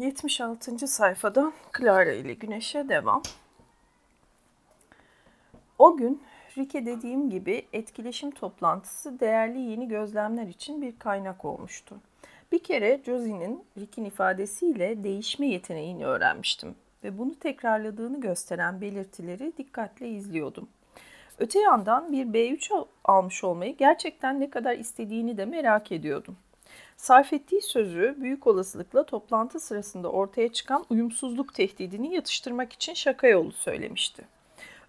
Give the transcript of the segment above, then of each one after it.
76. sayfadan Clara ile Güneş'e devam. O gün Rike dediğim gibi etkileşim toplantısı değerli yeni gözlemler için bir kaynak olmuştu. Bir kere Josie'nin Rick'in ifadesiyle değişme yeteneğini öğrenmiştim ve bunu tekrarladığını gösteren belirtileri dikkatle izliyordum. Öte yandan bir B3 almış olmayı gerçekten ne kadar istediğini de merak ediyordum. Sarf ettiği sözü büyük olasılıkla toplantı sırasında ortaya çıkan uyumsuzluk tehdidini yatıştırmak için şaka yolu söylemişti.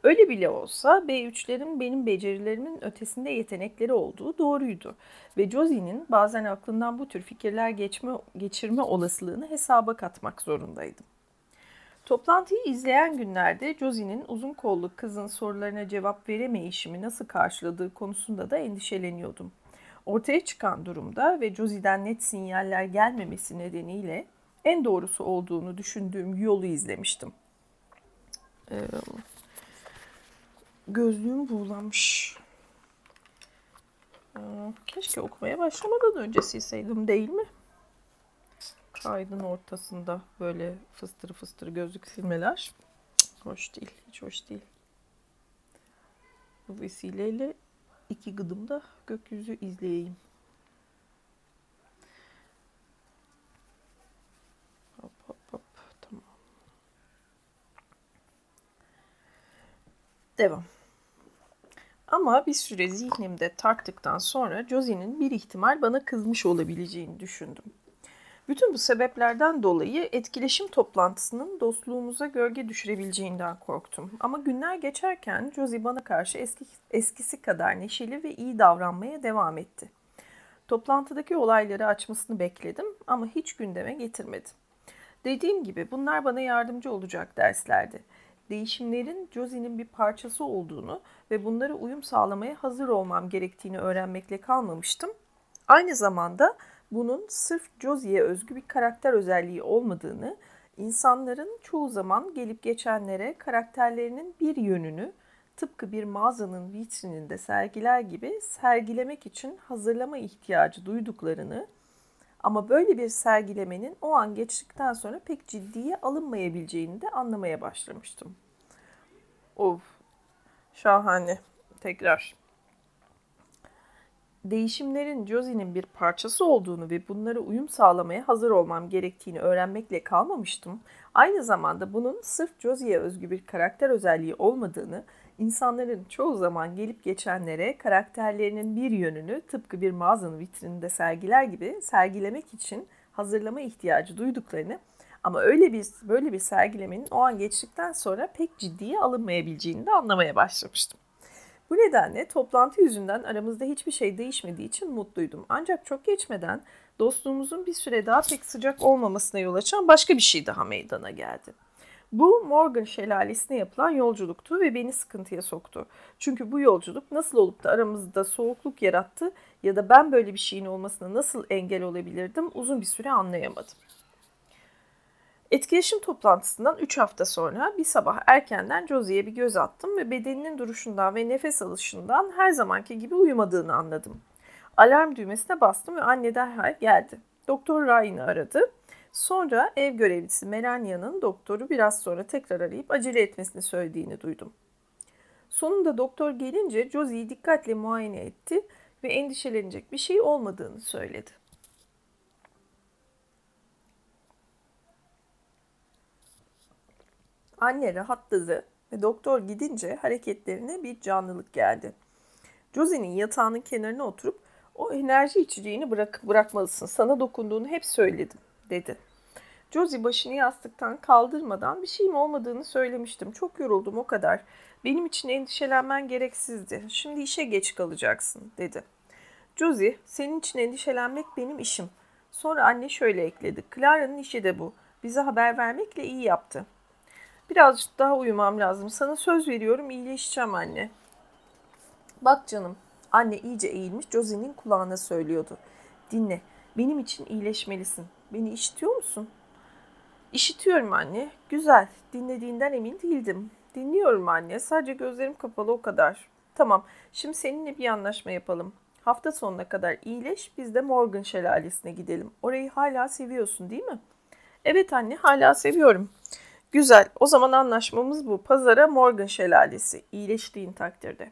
Öyle bile olsa B3'lerin benim becerilerimin ötesinde yetenekleri olduğu doğruydu. Ve Josie'nin bazen aklından bu tür fikirler geçme, geçirme olasılığını hesaba katmak zorundaydım. Toplantıyı izleyen günlerde Josie'nin uzun kollu kızın sorularına cevap veremeyişimi nasıl karşıladığı konusunda da endişeleniyordum. Ortaya çıkan durumda ve Josie'den net sinyaller gelmemesi nedeniyle en doğrusu olduğunu düşündüğüm yolu izlemiştim. Ee, gözlüğüm buğulanmış. Ee, keşke okumaya başlamadan önce silseydim değil mi? Kaydın ortasında böyle fıstırı fıstırı gözlük silmeler. Hoş değil, hiç hoş değil. Bu vesileyle iki gıdımda gökyüzü izleyeyim. Hop hop hop tamam. Devam. Ama bir süre zihnimde tarttıktan sonra Josie'nin bir ihtimal bana kızmış olabileceğini düşündüm. Bütün bu sebeplerden dolayı etkileşim toplantısının dostluğumuza gölge düşürebileceğinden korktum. Ama günler geçerken Josie bana karşı eski, eskisi kadar neşeli ve iyi davranmaya devam etti. Toplantıdaki olayları açmasını bekledim ama hiç gündeme getirmedi. Dediğim gibi bunlar bana yardımcı olacak derslerdi. Değişimlerin Josie'nin bir parçası olduğunu ve bunlara uyum sağlamaya hazır olmam gerektiğini öğrenmekle kalmamıştım. Aynı zamanda bunun sırf Josie'ye özgü bir karakter özelliği olmadığını, insanların çoğu zaman gelip geçenlere karakterlerinin bir yönünü tıpkı bir mağazanın vitrininde sergiler gibi sergilemek için hazırlama ihtiyacı duyduklarını ama böyle bir sergilemenin o an geçtikten sonra pek ciddiye alınmayabileceğini de anlamaya başlamıştım. Of, şahane. Tekrar değişimlerin Josie'nin bir parçası olduğunu ve bunlara uyum sağlamaya hazır olmam gerektiğini öğrenmekle kalmamıştım. Aynı zamanda bunun sırf Josie'ye özgü bir karakter özelliği olmadığını, insanların çoğu zaman gelip geçenlere karakterlerinin bir yönünü tıpkı bir mağazanın vitrininde sergiler gibi sergilemek için hazırlama ihtiyacı duyduklarını ama öyle bir böyle bir sergilemenin o an geçtikten sonra pek ciddiye alınmayabileceğini de anlamaya başlamıştım. Bu nedenle toplantı yüzünden aramızda hiçbir şey değişmediği için mutluydum. Ancak çok geçmeden dostluğumuzun bir süre daha pek sıcak olmamasına yol açan başka bir şey daha meydana geldi. Bu Morgan şelalesine yapılan yolculuktu ve beni sıkıntıya soktu. Çünkü bu yolculuk nasıl olup da aramızda soğukluk yarattı ya da ben böyle bir şeyin olmasına nasıl engel olabilirdim uzun bir süre anlayamadım. Etkileşim toplantısından 3 hafta sonra bir sabah erkenden Josie'ye bir göz attım ve bedeninin duruşundan ve nefes alışından her zamanki gibi uyumadığını anladım. Alarm düğmesine bastım ve anne derhal geldi. Doktor Ryan'ı aradı. Sonra ev görevlisi Melania'nın doktoru biraz sonra tekrar arayıp acele etmesini söylediğini duydum. Sonunda doktor gelince Josie'yi dikkatle muayene etti ve endişelenecek bir şey olmadığını söyledi. Anne rahatladı ve doktor gidince hareketlerine bir canlılık geldi. Josie'nin yatağının kenarına oturup o enerji içeceğini bırak bırakmalısın. Sana dokunduğunu hep söyledim dedi. Josie başını yastıktan kaldırmadan bir şeyim olmadığını söylemiştim. Çok yoruldum o kadar. Benim için endişelenmen gereksizdi. Şimdi işe geç kalacaksın dedi. Josie senin için endişelenmek benim işim. Sonra anne şöyle ekledi. Clara'nın işi de bu. Bize haber vermekle iyi yaptı. Birazcık daha uyumam lazım. Sana söz veriyorum iyileşeceğim anne. Bak canım. Anne iyice eğilmiş Josie'nin kulağına söylüyordu. Dinle. Benim için iyileşmelisin. Beni işitiyor musun? İşitiyorum anne. Güzel. Dinlediğinden emin değildim. Dinliyorum anne. Sadece gözlerim kapalı o kadar. Tamam. Şimdi seninle bir anlaşma yapalım. Hafta sonuna kadar iyileş. Biz de Morgan şelalesine gidelim. Orayı hala seviyorsun değil mi? Evet anne hala seviyorum. Güzel. O zaman anlaşmamız bu. Pazara Morgan Şelalesi. İyileştiğin takdirde.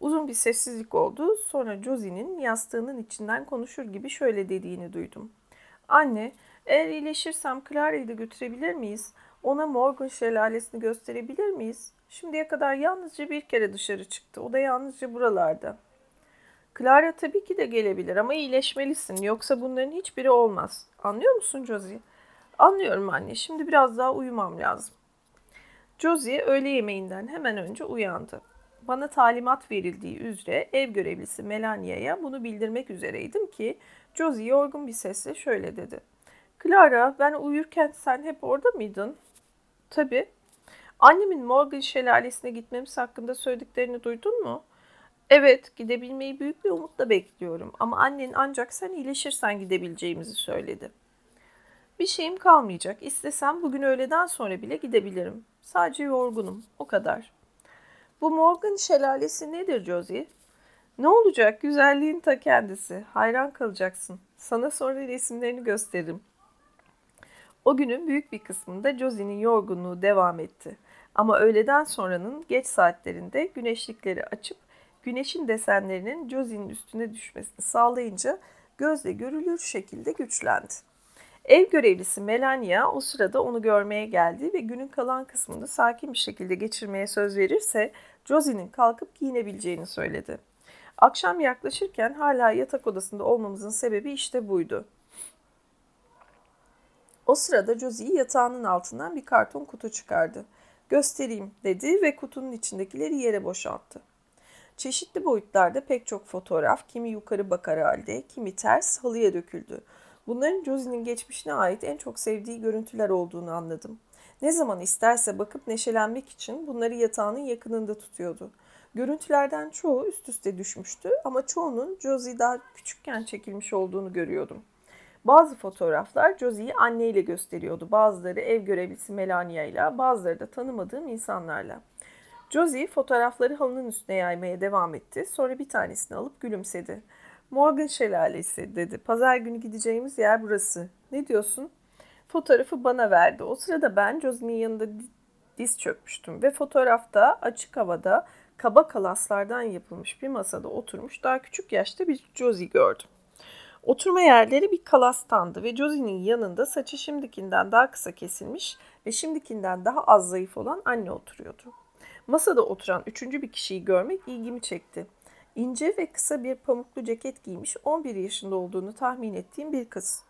Uzun bir sessizlik oldu. Sonra Josie'nin yastığının içinden konuşur gibi şöyle dediğini duydum. Anne, eğer iyileşirsem Clara'yı da götürebilir miyiz? Ona Morgan şelalesini gösterebilir miyiz? Şimdiye kadar yalnızca bir kere dışarı çıktı. O da yalnızca buralarda. Clara tabii ki de gelebilir ama iyileşmelisin. Yoksa bunların hiçbiri olmaz. Anlıyor musun Josie? Anlıyorum anne. Şimdi biraz daha uyumam lazım. Josie öğle yemeğinden hemen önce uyandı. Bana talimat verildiği üzere ev görevlisi Melania'ya bunu bildirmek üzereydim ki Josie yorgun bir sesle şöyle dedi. Clara ben uyurken sen hep orada mıydın? Tabii. Annemin Morgan şelalesine gitmemiz hakkında söylediklerini duydun mu? Evet, gidebilmeyi büyük bir umutla bekliyorum ama annen ancak sen iyileşirsen gidebileceğimizi söyledi. Bir şeyim kalmayacak. İstesem bugün öğleden sonra bile gidebilirim. Sadece yorgunum, o kadar. Bu Morgan şelalesi nedir Josie? Ne olacak? Güzelliğin ta kendisi. Hayran kalacaksın. Sana sonra resimlerini gösteririm. O günün büyük bir kısmında Josie'nin yorgunluğu devam etti. Ama öğleden sonranın geç saatlerinde güneşlikleri açıp güneşin desenlerinin Josie'nin üstüne düşmesini sağlayınca gözle görülür şekilde güçlendi. Ev görevlisi Melania o sırada onu görmeye geldi ve günün kalan kısmını sakin bir şekilde geçirmeye söz verirse Josie'nin kalkıp giyinebileceğini söyledi. Akşam yaklaşırken hala yatak odasında olmamızın sebebi işte buydu. O sırada Josie yatağının altından bir karton kutu çıkardı. Göstereyim dedi ve kutunun içindekileri yere boşalttı. Çeşitli boyutlarda pek çok fotoğraf, kimi yukarı bakar halde, kimi ters halıya döküldü. Bunların Josie'nin geçmişine ait en çok sevdiği görüntüler olduğunu anladım. Ne zaman isterse bakıp neşelenmek için bunları yatağının yakınında tutuyordu. Görüntülerden çoğu üst üste düşmüştü ama çoğunun Josie daha küçükken çekilmiş olduğunu görüyordum. Bazı fotoğraflar Josie'yi anneyle gösteriyordu. Bazıları ev görevlisi Melania ile, bazıları da tanımadığım insanlarla. Josie fotoğrafları halının üstüne yaymaya devam etti. Sonra bir tanesini alıp gülümsedi. Morgan Şelalesi dedi. Pazar günü gideceğimiz yer burası. Ne diyorsun? Fotoğrafı bana verdi. O sırada ben Josie'nin yanında diz çökmüştüm ve fotoğrafta açık havada kaba kalaslardan yapılmış bir masada oturmuş daha küçük yaşta bir Josie gördüm. Oturma yerleri bir kalastandı ve Josie'nin yanında saçı şimdikinden daha kısa kesilmiş ve şimdikinden daha az zayıf olan anne oturuyordu. Masada oturan üçüncü bir kişiyi görmek ilgimi çekti. İnce ve kısa bir pamuklu ceket giymiş 11 yaşında olduğunu tahmin ettiğim bir kız.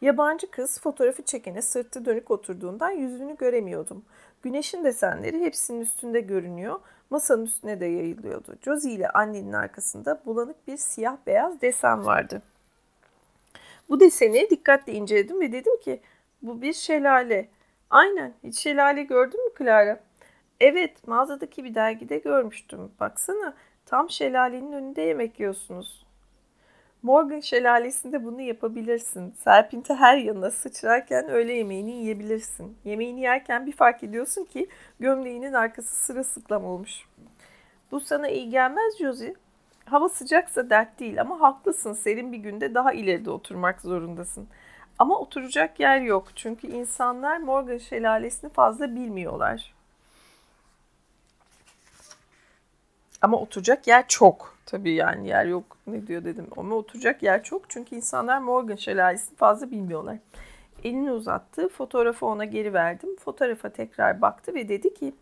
Yabancı kız fotoğrafı çekene sırtı dönük oturduğundan yüzünü göremiyordum. Güneşin desenleri hepsinin üstünde görünüyor. Masanın üstüne de yayılıyordu. Josie ile annenin arkasında bulanık bir siyah beyaz desen vardı. Bu deseni dikkatle inceledim ve dedim ki bu bir şelale. Aynen hiç şelale gördün mü Clara? Evet mağazadaki bir dergide görmüştüm. Baksana tam şelalenin önünde yemek yiyorsunuz. Morgan şelalesinde bunu yapabilirsin. Serpinti her yanına sıçrarken öğle yemeğini yiyebilirsin. Yemeğini yerken bir fark ediyorsun ki gömleğinin arkası sırılsıklam olmuş. Bu sana iyi gelmez Josie. Hava sıcaksa dert değil ama haklısın. Serin bir günde daha ileride oturmak zorundasın. Ama oturacak yer yok. Çünkü insanlar Morgan şelalesini fazla bilmiyorlar. Ama oturacak yer çok. Tabii yani yer yok ne diyor dedim. Ama oturacak yer çok. Çünkü insanlar Morgan şelalesini fazla bilmiyorlar. Elini uzattı. Fotoğrafı ona geri verdim. Fotoğrafa tekrar baktı ve dedi ki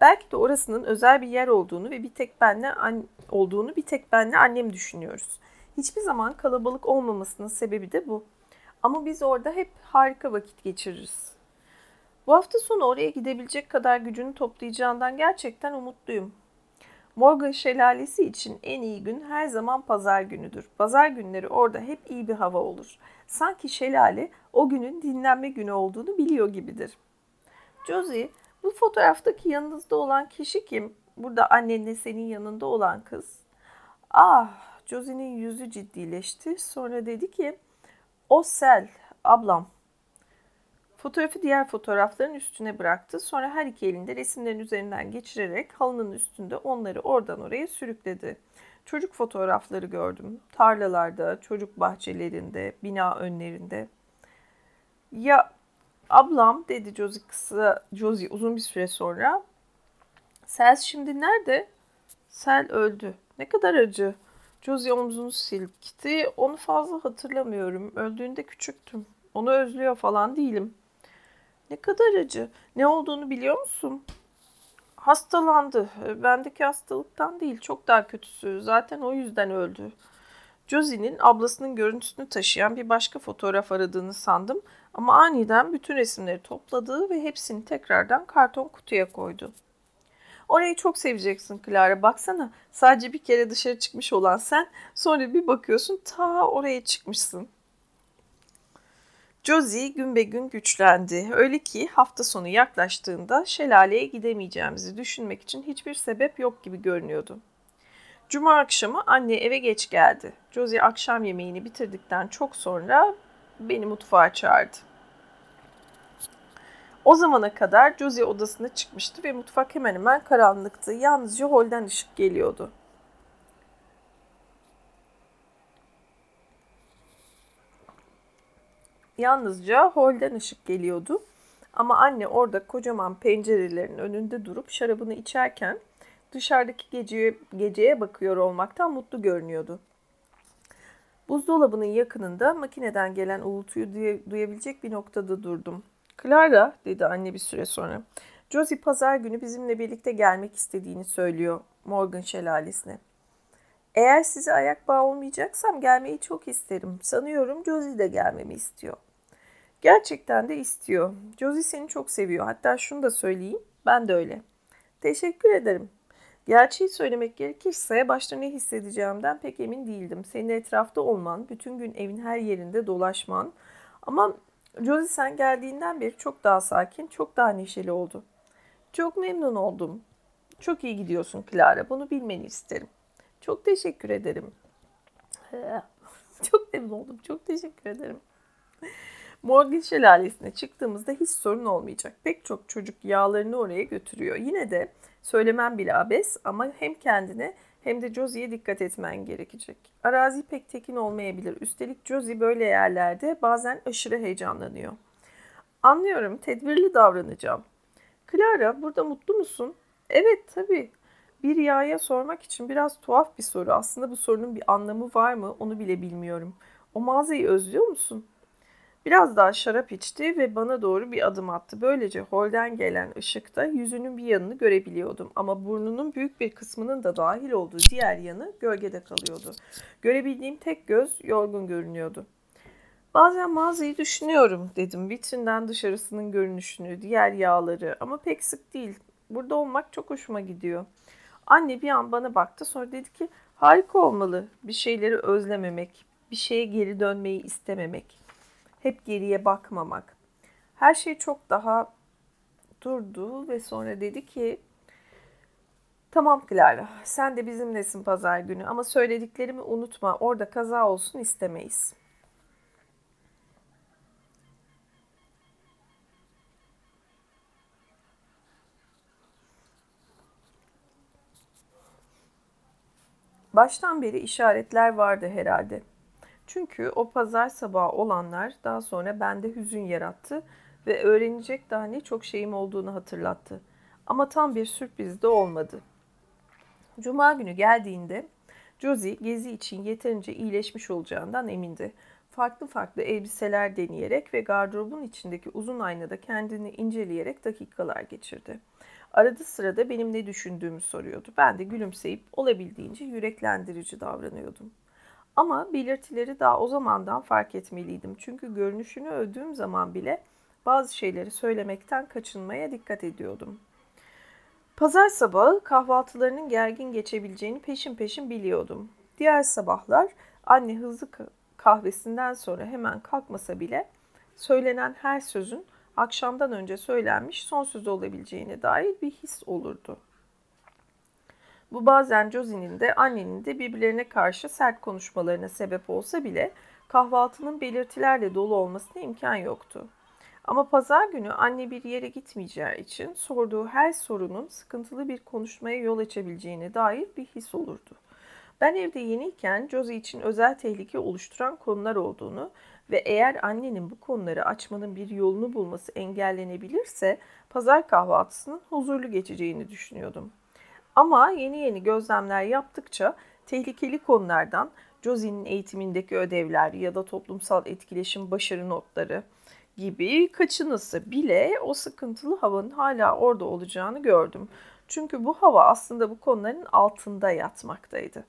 belki de orasının özel bir yer olduğunu ve bir tek benle an- olduğunu bir tek benle annem düşünüyoruz. Hiçbir zaman kalabalık olmamasının sebebi de bu. Ama biz orada hep harika vakit geçiririz. Bu hafta sonu oraya gidebilecek kadar gücünü toplayacağından gerçekten umutluyum. Morgan Şelalesi için en iyi gün her zaman pazar günüdür. Pazar günleri orada hep iyi bir hava olur. Sanki şelale o günün dinlenme günü olduğunu biliyor gibidir. Josie, bu fotoğraftaki yanınızda olan kişi kim? Burada annenle senin yanında olan kız. Ah, Josie'nin yüzü ciddileşti. Sonra dedi ki, o Sel, ablam. Fotoğrafı diğer fotoğrafların üstüne bıraktı. Sonra her iki elinde resimlerin üzerinden geçirerek halının üstünde onları oradan oraya sürükledi. Çocuk fotoğrafları gördüm. Tarlalarda, çocuk bahçelerinde, bina önlerinde. Ya Ablam dedi Josie kısa, Josie uzun bir süre sonra. Sel şimdi nerede? Sel öldü. Ne kadar acı. Josie omzunu silkti. Onu fazla hatırlamıyorum. Öldüğünde küçüktüm. Onu özlüyor falan değilim. Ne kadar acı. Ne olduğunu biliyor musun? Hastalandı. Bendeki hastalıktan değil. Çok daha kötüsü. Zaten o yüzden öldü. Josie'nin ablasının görüntüsünü taşıyan bir başka fotoğraf aradığını sandım ama aniden bütün resimleri topladı ve hepsini tekrardan karton kutuya koydu. Orayı çok seveceksin Clara. Baksana sadece bir kere dışarı çıkmış olan sen sonra bir bakıyorsun ta oraya çıkmışsın. Josie gün be gün güçlendi. Öyle ki hafta sonu yaklaştığında şelaleye gidemeyeceğimizi düşünmek için hiçbir sebep yok gibi görünüyordu. Cuma akşamı anne eve geç geldi. Josie akşam yemeğini bitirdikten çok sonra beni mutfağa çağırdı. O zamana kadar Josie odasına çıkmıştı ve mutfak hemen hemen karanlıktı. Yalnızca holden ışık geliyordu. Yalnızca holden ışık geliyordu. Ama anne orada kocaman pencerelerin önünde durup şarabını içerken dışarıdaki geceye, geceye bakıyor olmaktan mutlu görünüyordu. Buzdolabının yakınında makineden gelen uğultuyu duyabilecek bir noktada durdum. Clara, dedi anne bir süre sonra. Josie pazar günü bizimle birlikte gelmek istediğini söylüyor Morgan şelalesine. Eğer size ayak bağı olmayacaksam gelmeyi çok isterim. Sanıyorum Josie de gelmemi istiyor. Gerçekten de istiyor. Josie seni çok seviyor. Hatta şunu da söyleyeyim. Ben de öyle. Teşekkür ederim. Gerçeği söylemek gerekirse başta ne hissedeceğimden pek emin değildim. Senin etrafta olman, bütün gün evin her yerinde dolaşman. Ama Josie sen geldiğinden beri çok daha sakin, çok daha neşeli oldu. Çok memnun oldum. Çok iyi gidiyorsun Clara. Bunu bilmeni isterim. Çok teşekkür ederim. çok memnun oldum. Çok teşekkür ederim. Morgan şelalesine çıktığımızda hiç sorun olmayacak. Pek çok çocuk yağlarını oraya götürüyor. Yine de söylemem bile abes ama hem kendine hem de Josie'ye dikkat etmen gerekecek. Arazi pek tekin olmayabilir. Üstelik Josie böyle yerlerde bazen aşırı heyecanlanıyor. Anlıyorum, tedbirli davranacağım. Clara, burada mutlu musun? Evet, tabii. Bir yağya sormak için biraz tuhaf bir soru. Aslında bu sorunun bir anlamı var mı onu bile bilmiyorum. O mağazayı özlüyor musun? Biraz daha şarap içti ve bana doğru bir adım attı. Böylece holden gelen ışıkta yüzünün bir yanını görebiliyordum ama burnunun büyük bir kısmının da dahil olduğu diğer yanı gölgede kalıyordu. Görebildiğim tek göz yorgun görünüyordu. Bazen mağazayı düşünüyorum dedim. Vitrinden dışarısının görünüşünü, diğer yağları ama pek sık değil. Burada olmak çok hoşuma gidiyor. Anne bir an bana baktı sonra dedi ki harika olmalı bir şeyleri özlememek, bir şeye geri dönmeyi istememek hep geriye bakmamak. Her şey çok daha durdu ve sonra dedi ki Tamam Clara, sen de bizimlesin pazar günü ama söylediklerimi unutma. Orada kaza olsun istemeyiz. Baştan beri işaretler vardı herhalde. Çünkü o pazar sabahı olanlar daha sonra bende hüzün yarattı ve öğrenecek daha ne çok şeyim olduğunu hatırlattı. Ama tam bir sürpriz de olmadı. Cuma günü geldiğinde Josie gezi için yeterince iyileşmiş olacağından emindi. Farklı farklı elbiseler deneyerek ve gardırobun içindeki uzun aynada kendini inceleyerek dakikalar geçirdi. Arada sırada benim ne düşündüğümü soruyordu. Ben de gülümseyip olabildiğince yüreklendirici davranıyordum. Ama belirtileri daha o zamandan fark etmeliydim. Çünkü görünüşünü övdüğüm zaman bile bazı şeyleri söylemekten kaçınmaya dikkat ediyordum. Pazar sabahı kahvaltılarının gergin geçebileceğini peşin peşin biliyordum. Diğer sabahlar anne hızlı kahvesinden sonra hemen kalkmasa bile söylenen her sözün akşamdan önce söylenmiş son söz olabileceğine dair bir his olurdu. Bu bazen Josie'nin de annenin de birbirlerine karşı sert konuşmalarına sebep olsa bile kahvaltının belirtilerle dolu olmasına imkan yoktu. Ama pazar günü anne bir yere gitmeyeceği için sorduğu her sorunun sıkıntılı bir konuşmaya yol açabileceğine dair bir his olurdu. Ben evde yeniyken Josie için özel tehlike oluşturan konular olduğunu ve eğer annenin bu konuları açmanın bir yolunu bulması engellenebilirse pazar kahvaltısının huzurlu geçeceğini düşünüyordum. Ama yeni yeni gözlemler yaptıkça tehlikeli konulardan Josie'nin eğitimindeki ödevler ya da toplumsal etkileşim başarı notları gibi kaçınısı bile o sıkıntılı havanın hala orada olacağını gördüm. Çünkü bu hava aslında bu konuların altında yatmaktaydı.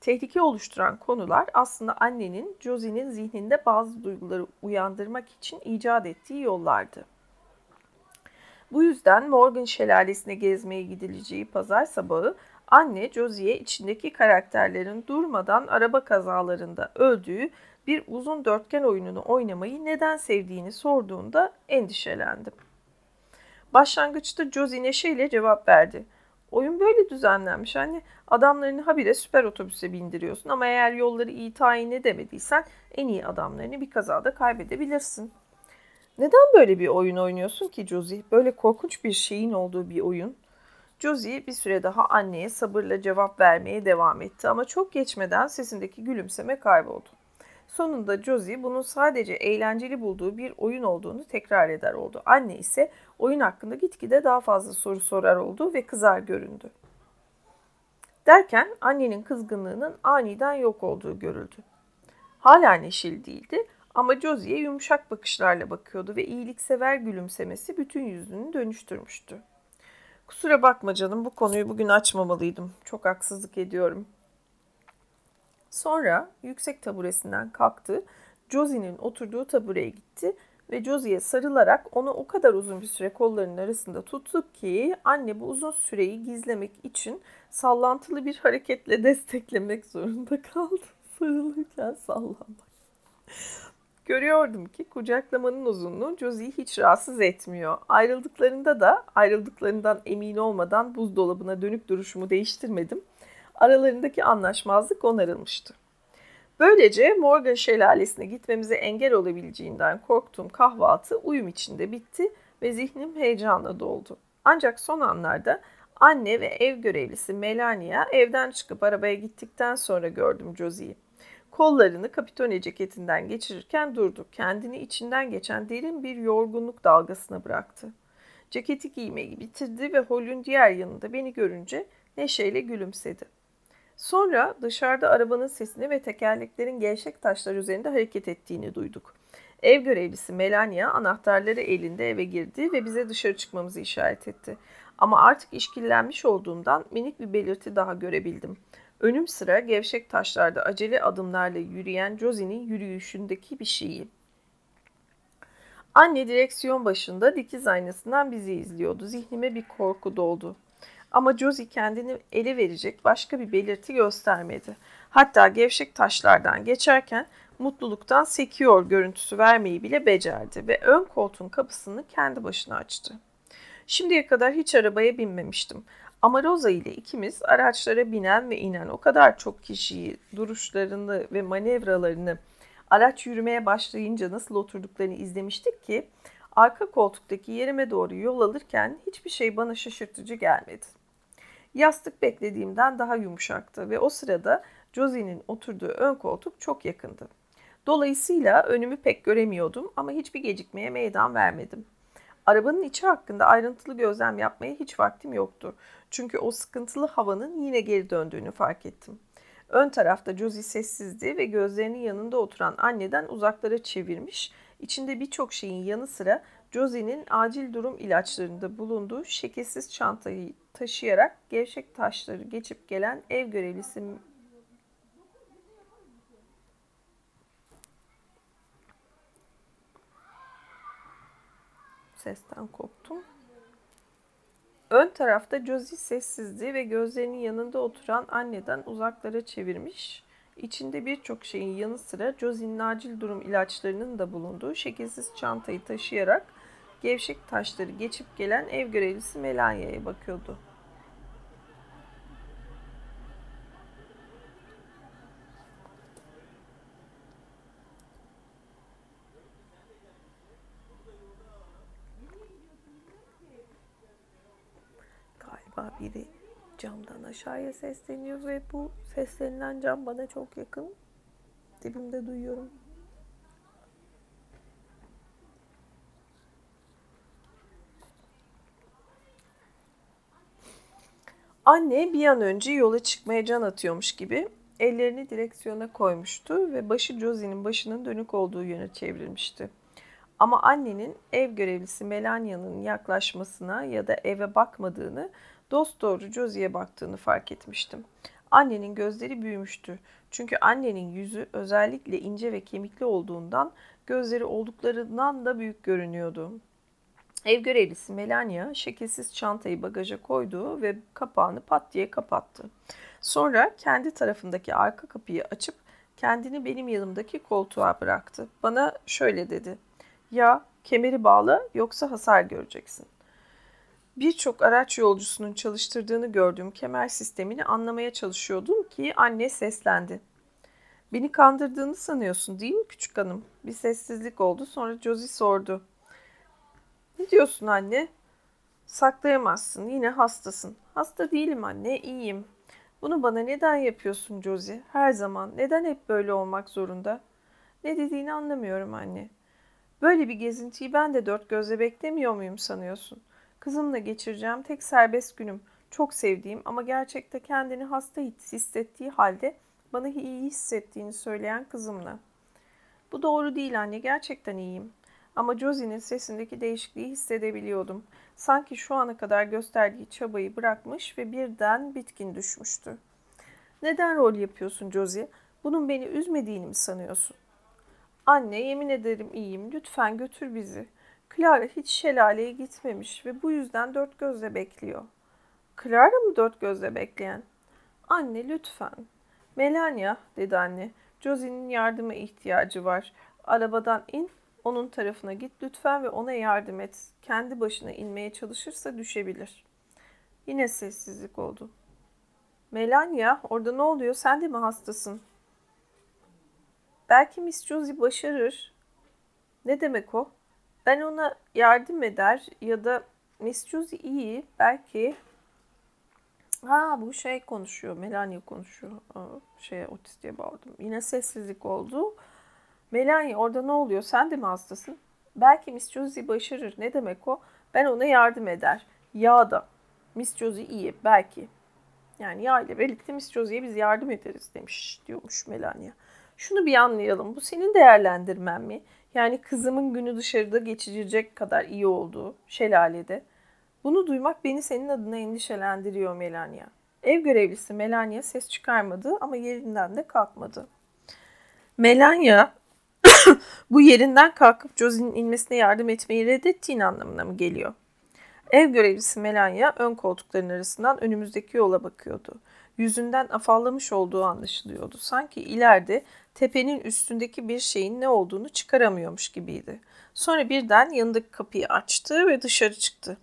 Tehlike oluşturan konular aslında annenin Josie'nin zihninde bazı duyguları uyandırmak için icat ettiği yollardı. Bu yüzden Morgan şelalesine gezmeye gidileceği pazar sabahı anne Josie'ye içindeki karakterlerin durmadan araba kazalarında öldüğü bir uzun dörtgen oyununu oynamayı neden sevdiğini sorduğunda endişelendim. Başlangıçta Josie neşeyle cevap verdi. Oyun böyle düzenlenmiş. Hani adamlarını habire süper otobüse bindiriyorsun ama eğer yolları iyi tayin edemediysen en iyi adamlarını bir kazada kaybedebilirsin. Neden böyle bir oyun oynuyorsun ki Josie? Böyle korkunç bir şeyin olduğu bir oyun. Josie bir süre daha anneye sabırla cevap vermeye devam etti ama çok geçmeden sesindeki gülümseme kayboldu. Sonunda Josie bunun sadece eğlenceli bulduğu bir oyun olduğunu tekrar eder oldu. Anne ise oyun hakkında gitgide daha fazla soru sorar oldu ve kızar göründü. Derken annenin kızgınlığının aniden yok olduğu görüldü. Hala neşeli değildi ama Josie'ye yumuşak bakışlarla bakıyordu ve iyiliksever gülümsemesi bütün yüzünü dönüştürmüştü. Kusura bakma canım bu konuyu bugün açmamalıydım. Çok haksızlık ediyorum. Sonra yüksek taburesinden kalktı. Josie'nin oturduğu tabureye gitti ve Josie'ye sarılarak onu o kadar uzun bir süre kollarının arasında tuttu ki anne bu uzun süreyi gizlemek için sallantılı bir hareketle desteklemek zorunda kaldı. Sarılırken sallanmak. Görüyordum ki kucaklamanın uzunluğu Josie'yi hiç rahatsız etmiyor. Ayrıldıklarında da ayrıldıklarından emin olmadan buzdolabına dönük duruşumu değiştirmedim aralarındaki anlaşmazlık onarılmıştı. Böylece Morgan şelalesine gitmemize engel olabileceğinden korktuğum kahvaltı uyum içinde bitti ve zihnim heyecanla doldu. Ancak son anlarda anne ve ev görevlisi Melania evden çıkıp arabaya gittikten sonra gördüm Josie'yi. Kollarını kapitone ceketinden geçirirken durdu. Kendini içinden geçen derin bir yorgunluk dalgasına bıraktı. Ceketi giymeyi bitirdi ve holün diğer yanında beni görünce neşeyle gülümsedi. Sonra dışarıda arabanın sesini ve tekerleklerin gevşek taşlar üzerinde hareket ettiğini duyduk. Ev görevlisi Melania anahtarları elinde eve girdi ve bize dışarı çıkmamızı işaret etti. Ama artık işkillenmiş olduğumdan minik bir belirti daha görebildim. Önüm sıra gevşek taşlarda acele adımlarla yürüyen Josie'nin yürüyüşündeki bir şeyi. Anne direksiyon başında dikiz aynasından bizi izliyordu. Zihnime bir korku doldu. Ama Josie kendini ele verecek başka bir belirti göstermedi. Hatta gevşek taşlardan geçerken mutluluktan sekiyor görüntüsü vermeyi bile becerdi ve ön koltuğun kapısını kendi başına açtı. Şimdiye kadar hiç arabaya binmemiştim. Ama Rosa ile ikimiz araçlara binen ve inen o kadar çok kişiyi, duruşlarını ve manevralarını araç yürümeye başlayınca nasıl oturduklarını izlemiştik ki arka koltuktaki yerime doğru yol alırken hiçbir şey bana şaşırtıcı gelmedi. Yastık beklediğimden daha yumuşaktı ve o sırada Josie'nin oturduğu ön koltuk çok yakındı. Dolayısıyla önümü pek göremiyordum ama hiçbir gecikmeye meydan vermedim. Arabanın içi hakkında ayrıntılı gözlem yapmaya hiç vaktim yoktu. Çünkü o sıkıntılı havanın yine geri döndüğünü fark ettim. Ön tarafta Josie sessizdi ve gözlerinin yanında oturan anneden uzaklara çevirmiş, içinde birçok şeyin yanı sıra Josie'nin acil durum ilaçlarında bulunduğu şekilsiz çantayı taşıyarak gevşek taşları geçip gelen ev görevlisi sesten koptum. Ön tarafta Josie sessizdi ve gözlerinin yanında oturan anneden uzaklara çevirmiş. İçinde birçok şeyin yanı sıra Josie'nin acil durum ilaçlarının da bulunduğu şekilsiz çantayı taşıyarak gevşek taşları geçip gelen ev görevlisi Melania'ya bakıyordu. aşağıya sesleniyor ve bu seslenilen cam bana çok yakın. Dibimde duyuyorum. Anne bir an önce yola çıkmaya can atıyormuş gibi ellerini direksiyona koymuştu ve başı Josie'nin başının dönük olduğu yöne çevrilmişti. Ama annenin ev görevlisi Melania'nın yaklaşmasına ya da eve bakmadığını dost doğru Josie'ye baktığını fark etmiştim. Annenin gözleri büyümüştü. Çünkü annenin yüzü özellikle ince ve kemikli olduğundan gözleri olduklarından da büyük görünüyordu. Ev görevlisi Melania şekilsiz çantayı bagaja koydu ve kapağını pat diye kapattı. Sonra kendi tarafındaki arka kapıyı açıp kendini benim yanımdaki koltuğa bıraktı. Bana şöyle dedi. Ya kemeri bağla yoksa hasar göreceksin. Birçok araç yolcusunun çalıştırdığını gördüğüm kemer sistemini anlamaya çalışıyordum ki anne seslendi. Beni kandırdığını sanıyorsun değil mi küçük hanım? Bir sessizlik oldu sonra Josie sordu. Ne diyorsun anne? Saklayamazsın yine hastasın. Hasta değilim anne iyiyim. Bunu bana neden yapıyorsun Josie? Her zaman. Neden hep böyle olmak zorunda? Ne dediğini anlamıyorum anne. Böyle bir gezintiyi ben de dört gözle beklemiyor muyum sanıyorsun? Kızımla geçireceğim tek serbest günüm. Çok sevdiğim ama gerçekte kendini hasta hissettiği halde bana iyi hissettiğini söyleyen kızımla. Bu doğru değil anne, gerçekten iyiyim. Ama Josie'nin sesindeki değişikliği hissedebiliyordum. Sanki şu ana kadar gösterdiği çabayı bırakmış ve birden bitkin düşmüştü. Neden rol yapıyorsun Josie? Bunun beni üzmediğini mi sanıyorsun? Anne yemin ederim iyiyim. Lütfen götür bizi. Clara hiç şelaleye gitmemiş ve bu yüzden dört gözle bekliyor. Clara mı dört gözle bekleyen? Anne lütfen. Melania dedi anne. Josie'nin yardıma ihtiyacı var. Arabadan in, onun tarafına git lütfen ve ona yardım et. Kendi başına inmeye çalışırsa düşebilir. Yine sessizlik oldu. Melania, orada ne oluyor? Sen de mi hastasın? Belki Miss Josie başarır. Ne demek o? Ben ona yardım eder ya da Miss Josie iyi. Belki Ha bu şey konuşuyor. Melania konuşuyor. Şeye otistiğe bağladım. Yine sessizlik oldu. Melania orada ne oluyor? Sen de mi hastasın? Belki Miss Josie başarır. Ne demek o? Ben ona yardım eder. Ya da Miss Josie iyi. Belki. Yani ya ile birlikte Miss Josie'ye biz yardım ederiz demiş diyormuş Melania. Şunu bir anlayalım. Bu senin değerlendirmen mi? Yani kızımın günü dışarıda geçirecek kadar iyi olduğu şelalede. Bunu duymak beni senin adına endişelendiriyor Melania. Ev görevlisi Melania ses çıkarmadı ama yerinden de kalkmadı. Melania bu yerinden kalkıp Josie'nin inmesine yardım etmeyi reddettiğin anlamına mı geliyor? Ev görevlisi Melania ön koltukların arasından önümüzdeki yola bakıyordu. Yüzünden afallamış olduğu anlaşılıyordu. Sanki ileride tepenin üstündeki bir şeyin ne olduğunu çıkaramıyormuş gibiydi. Sonra birden yanındaki kapıyı açtı ve dışarı çıktı.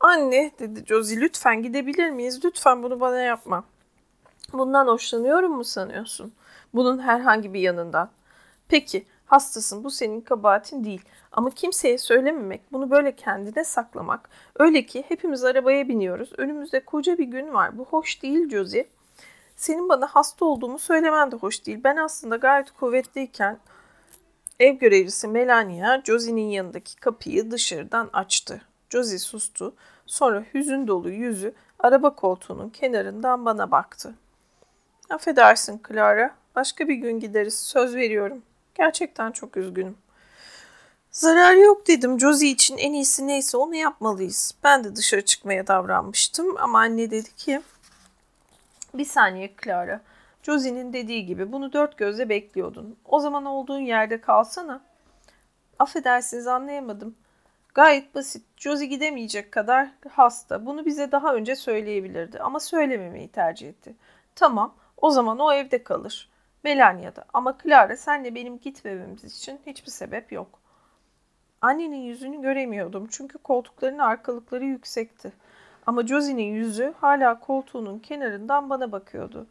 Anne dedi Josie lütfen gidebilir miyiz? Lütfen bunu bana yapma. Bundan hoşlanıyorum mu sanıyorsun? Bunun herhangi bir yanından. Peki hastasın bu senin kabahatin değil. Ama kimseye söylememek, bunu böyle kendine saklamak. Öyle ki hepimiz arabaya biniyoruz. Önümüzde koca bir gün var. Bu hoş değil Josie. Senin bana hasta olduğumu söylemen de hoş değil. Ben aslında gayet kuvvetliyken ev görevlisi Melania Josie'nin yanındaki kapıyı dışarıdan açtı. Josie sustu. Sonra hüzün dolu yüzü araba koltuğunun kenarından bana baktı. Affedersin Clara. Başka bir gün gideriz. Söz veriyorum. Gerçekten çok üzgünüm. Zarar yok dedim. Josie için en iyisi neyse onu yapmalıyız. Ben de dışarı çıkmaya davranmıştım ama anne dedi ki bir saniye Clara. Josie'nin dediği gibi bunu dört gözle bekliyordun. O zaman olduğun yerde kalsana. Affedersiniz anlayamadım. Gayet basit. Josie gidemeyecek kadar hasta. Bunu bize daha önce söyleyebilirdi ama söylememeyi tercih etti. Tamam, o zaman o evde kalır. Melania'da. Ama Clara senle benim gitmememiz için hiçbir sebep yok. Annenin yüzünü göremiyordum çünkü koltukların arkalıkları yüksekti. Ama Josie'nin yüzü hala koltuğunun kenarından bana bakıyordu.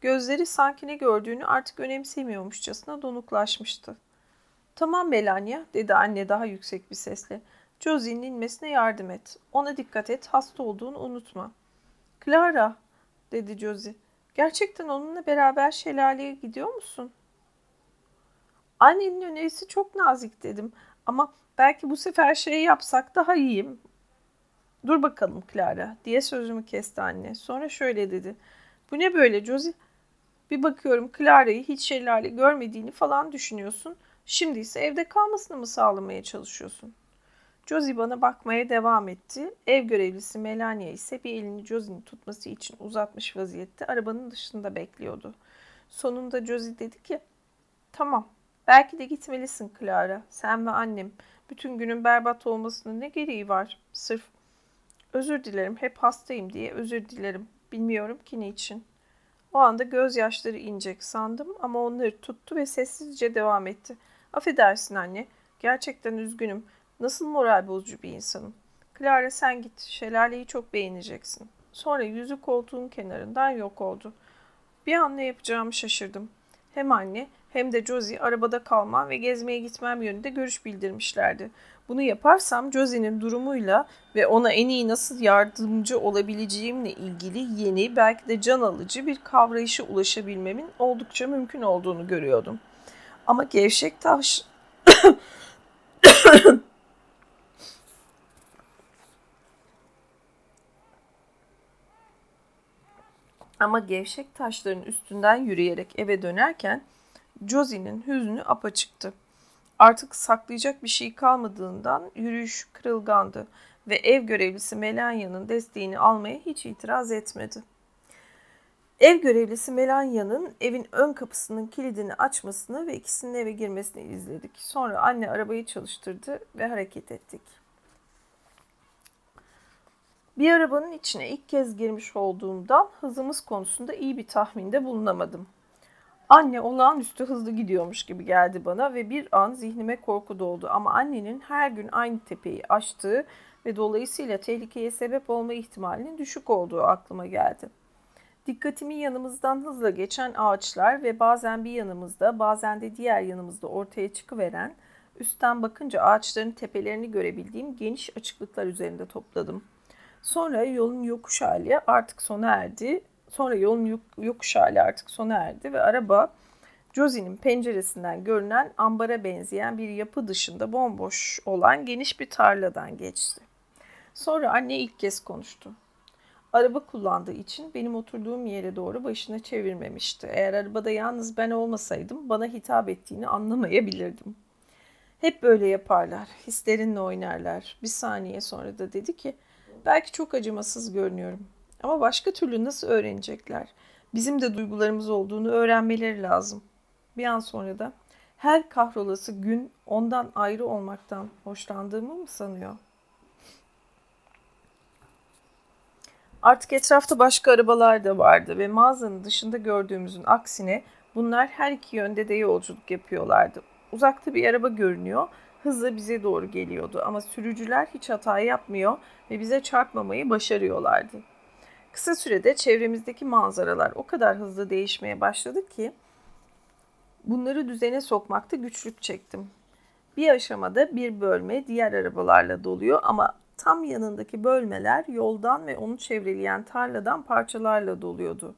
Gözleri sanki ne gördüğünü artık önemsemiyormuşçasına donuklaşmıştı. Tamam Melania, dedi anne daha yüksek bir sesle. Josie'nin inmesine yardım et. Ona dikkat et, hasta olduğunu unutma. Clara, dedi Josie. Gerçekten onunla beraber şelaleye gidiyor musun? Annenin önerisi çok nazik dedim. Ama belki bu sefer şey yapsak daha iyiyim. Dur bakalım Clara diye sözümü kesti anne. Sonra şöyle dedi. Bu ne böyle Josie? Bir bakıyorum Clara'yı hiç şelale görmediğini falan düşünüyorsun. Şimdi ise evde kalmasını mı sağlamaya çalışıyorsun? Josie bana bakmaya devam etti. Ev görevlisi Melania ise bir elini Josie'nin tutması için uzatmış vaziyette arabanın dışında bekliyordu. Sonunda Josie dedi ki, tamam belki de gitmelisin Clara. Sen ve annem bütün günün berbat olmasının ne gereği var? Sırf özür dilerim hep hastayım diye özür dilerim. Bilmiyorum ki niçin. O anda gözyaşları inecek sandım ama onları tuttu ve sessizce devam etti. Affedersin anne, gerçekten üzgünüm. Nasıl moral bozucu bir insanım. Clara sen git, şelaleyi çok beğeneceksin. Sonra yüzü koltuğun kenarından yok oldu. Bir an ne yapacağımı şaşırdım. Hem anne hem de Josie arabada kalmam ve gezmeye gitmem yönünde görüş bildirmişlerdi. Bunu yaparsam Josie'nin durumuyla ve ona en iyi nasıl yardımcı olabileceğimle ilgili yeni belki de can alıcı bir kavrayışa ulaşabilmemin oldukça mümkün olduğunu görüyordum. Ama gevşek taş Ama gevşek taşların üstünden yürüyerek eve dönerken Josie'nin hüznü apaçıktı. Artık saklayacak bir şey kalmadığından yürüyüş kırılgandı ve ev görevlisi Melanya'nın desteğini almaya hiç itiraz etmedi. Ev görevlisi Melanya'nın evin ön kapısının kilidini açmasını ve ikisinin eve girmesini izledik. Sonra anne arabayı çalıştırdı ve hareket ettik. Bir arabanın içine ilk kez girmiş olduğumdan hızımız konusunda iyi bir tahminde bulunamadım. Anne olağanüstü hızlı gidiyormuş gibi geldi bana ve bir an zihnime korku doldu. Ama annenin her gün aynı tepeyi aştığı ve dolayısıyla tehlikeye sebep olma ihtimalinin düşük olduğu aklıma geldi. Dikkatimi yanımızdan hızla geçen ağaçlar ve bazen bir yanımızda bazen de diğer yanımızda ortaya çıkıveren, üstten bakınca ağaçların tepelerini görebildiğim geniş açıklıklar üzerinde topladım. Sonra yolun yokuş hali artık sona erdi Sonra yolun yokuş hali artık sona erdi ve araba Josie'nin penceresinden görünen ambara benzeyen bir yapı dışında bomboş olan geniş bir tarladan geçti. Sonra anne ilk kez konuştu. Araba kullandığı için benim oturduğum yere doğru başını çevirmemişti. Eğer arabada yalnız ben olmasaydım bana hitap ettiğini anlamayabilirdim. Hep böyle yaparlar. Hislerinle oynarlar. Bir saniye sonra da dedi ki belki çok acımasız görünüyorum. Ama başka türlü nasıl öğrenecekler? Bizim de duygularımız olduğunu öğrenmeleri lazım. Bir an sonra da her kahrolası gün ondan ayrı olmaktan hoşlandığımı mı sanıyor? Artık etrafta başka arabalar da vardı ve mağazanın dışında gördüğümüzün aksine bunlar her iki yönde de yolculuk yapıyorlardı. Uzakta bir araba görünüyor, hızla bize doğru geliyordu ama sürücüler hiç hata yapmıyor ve bize çarpmamayı başarıyorlardı. Kısa sürede çevremizdeki manzaralar o kadar hızlı değişmeye başladı ki bunları düzene sokmakta güçlük çektim. Bir aşamada bir bölme diğer arabalarla doluyor ama tam yanındaki bölmeler yoldan ve onu çevreleyen tarladan parçalarla doluyordu.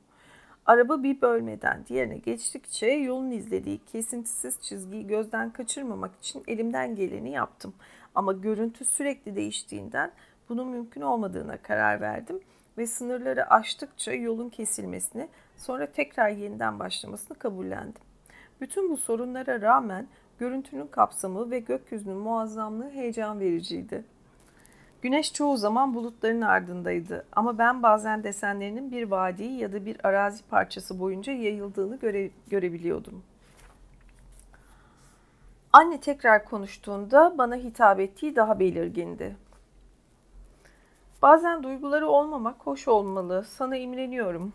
Araba bir bölmeden diğerine geçtikçe yolun izlediği kesintisiz çizgiyi gözden kaçırmamak için elimden geleni yaptım. Ama görüntü sürekli değiştiğinden bunun mümkün olmadığına karar verdim ve sınırları aştıkça yolun kesilmesini, sonra tekrar yeniden başlamasını kabullendim. Bütün bu sorunlara rağmen görüntünün kapsamı ve gökyüzünün muazzamlığı heyecan vericiydi. Güneş çoğu zaman bulutların ardındaydı ama ben bazen desenlerinin bir vadi ya da bir arazi parçası boyunca yayıldığını göre, görebiliyordum. Anne tekrar konuştuğunda bana hitap ettiği daha belirgindi. Bazen duyguları olmamak hoş olmalı. Sana imreniyorum.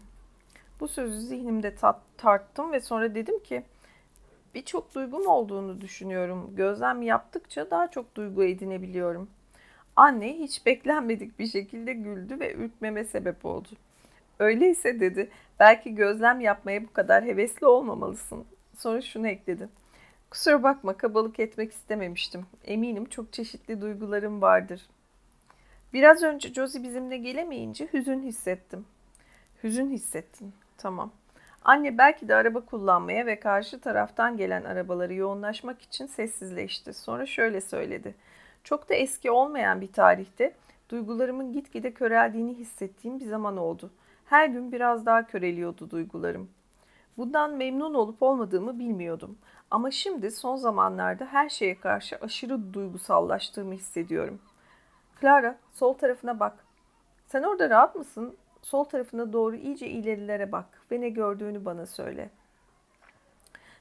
Bu sözü zihnimde tat, tarttım ve sonra dedim ki birçok duygum olduğunu düşünüyorum. Gözlem yaptıkça daha çok duygu edinebiliyorum. Anne hiç beklenmedik bir şekilde güldü ve ürkmeme sebep oldu. Öyleyse dedi, belki gözlem yapmaya bu kadar hevesli olmamalısın. Sonra şunu ekledi. Kusura bakma kabalık etmek istememiştim. Eminim çok çeşitli duygularım vardır. Biraz önce Josie bizimle gelemeyince hüzün hissettim. Hüzün hissettin. Tamam. Anne belki de araba kullanmaya ve karşı taraftan gelen arabaları yoğunlaşmak için sessizleşti. Sonra şöyle söyledi. Çok da eski olmayan bir tarihte Duygularımın gitgide köreldiğini hissettiğim bir zaman oldu. Her gün biraz daha köreliyordu duygularım. Bundan memnun olup olmadığımı bilmiyordum. Ama şimdi son zamanlarda her şeye karşı aşırı duygusallaştığımı hissediyorum. Clara, sol tarafına bak. Sen orada rahat mısın? Sol tarafına doğru iyice ilerilere bak ve ne gördüğünü bana söyle.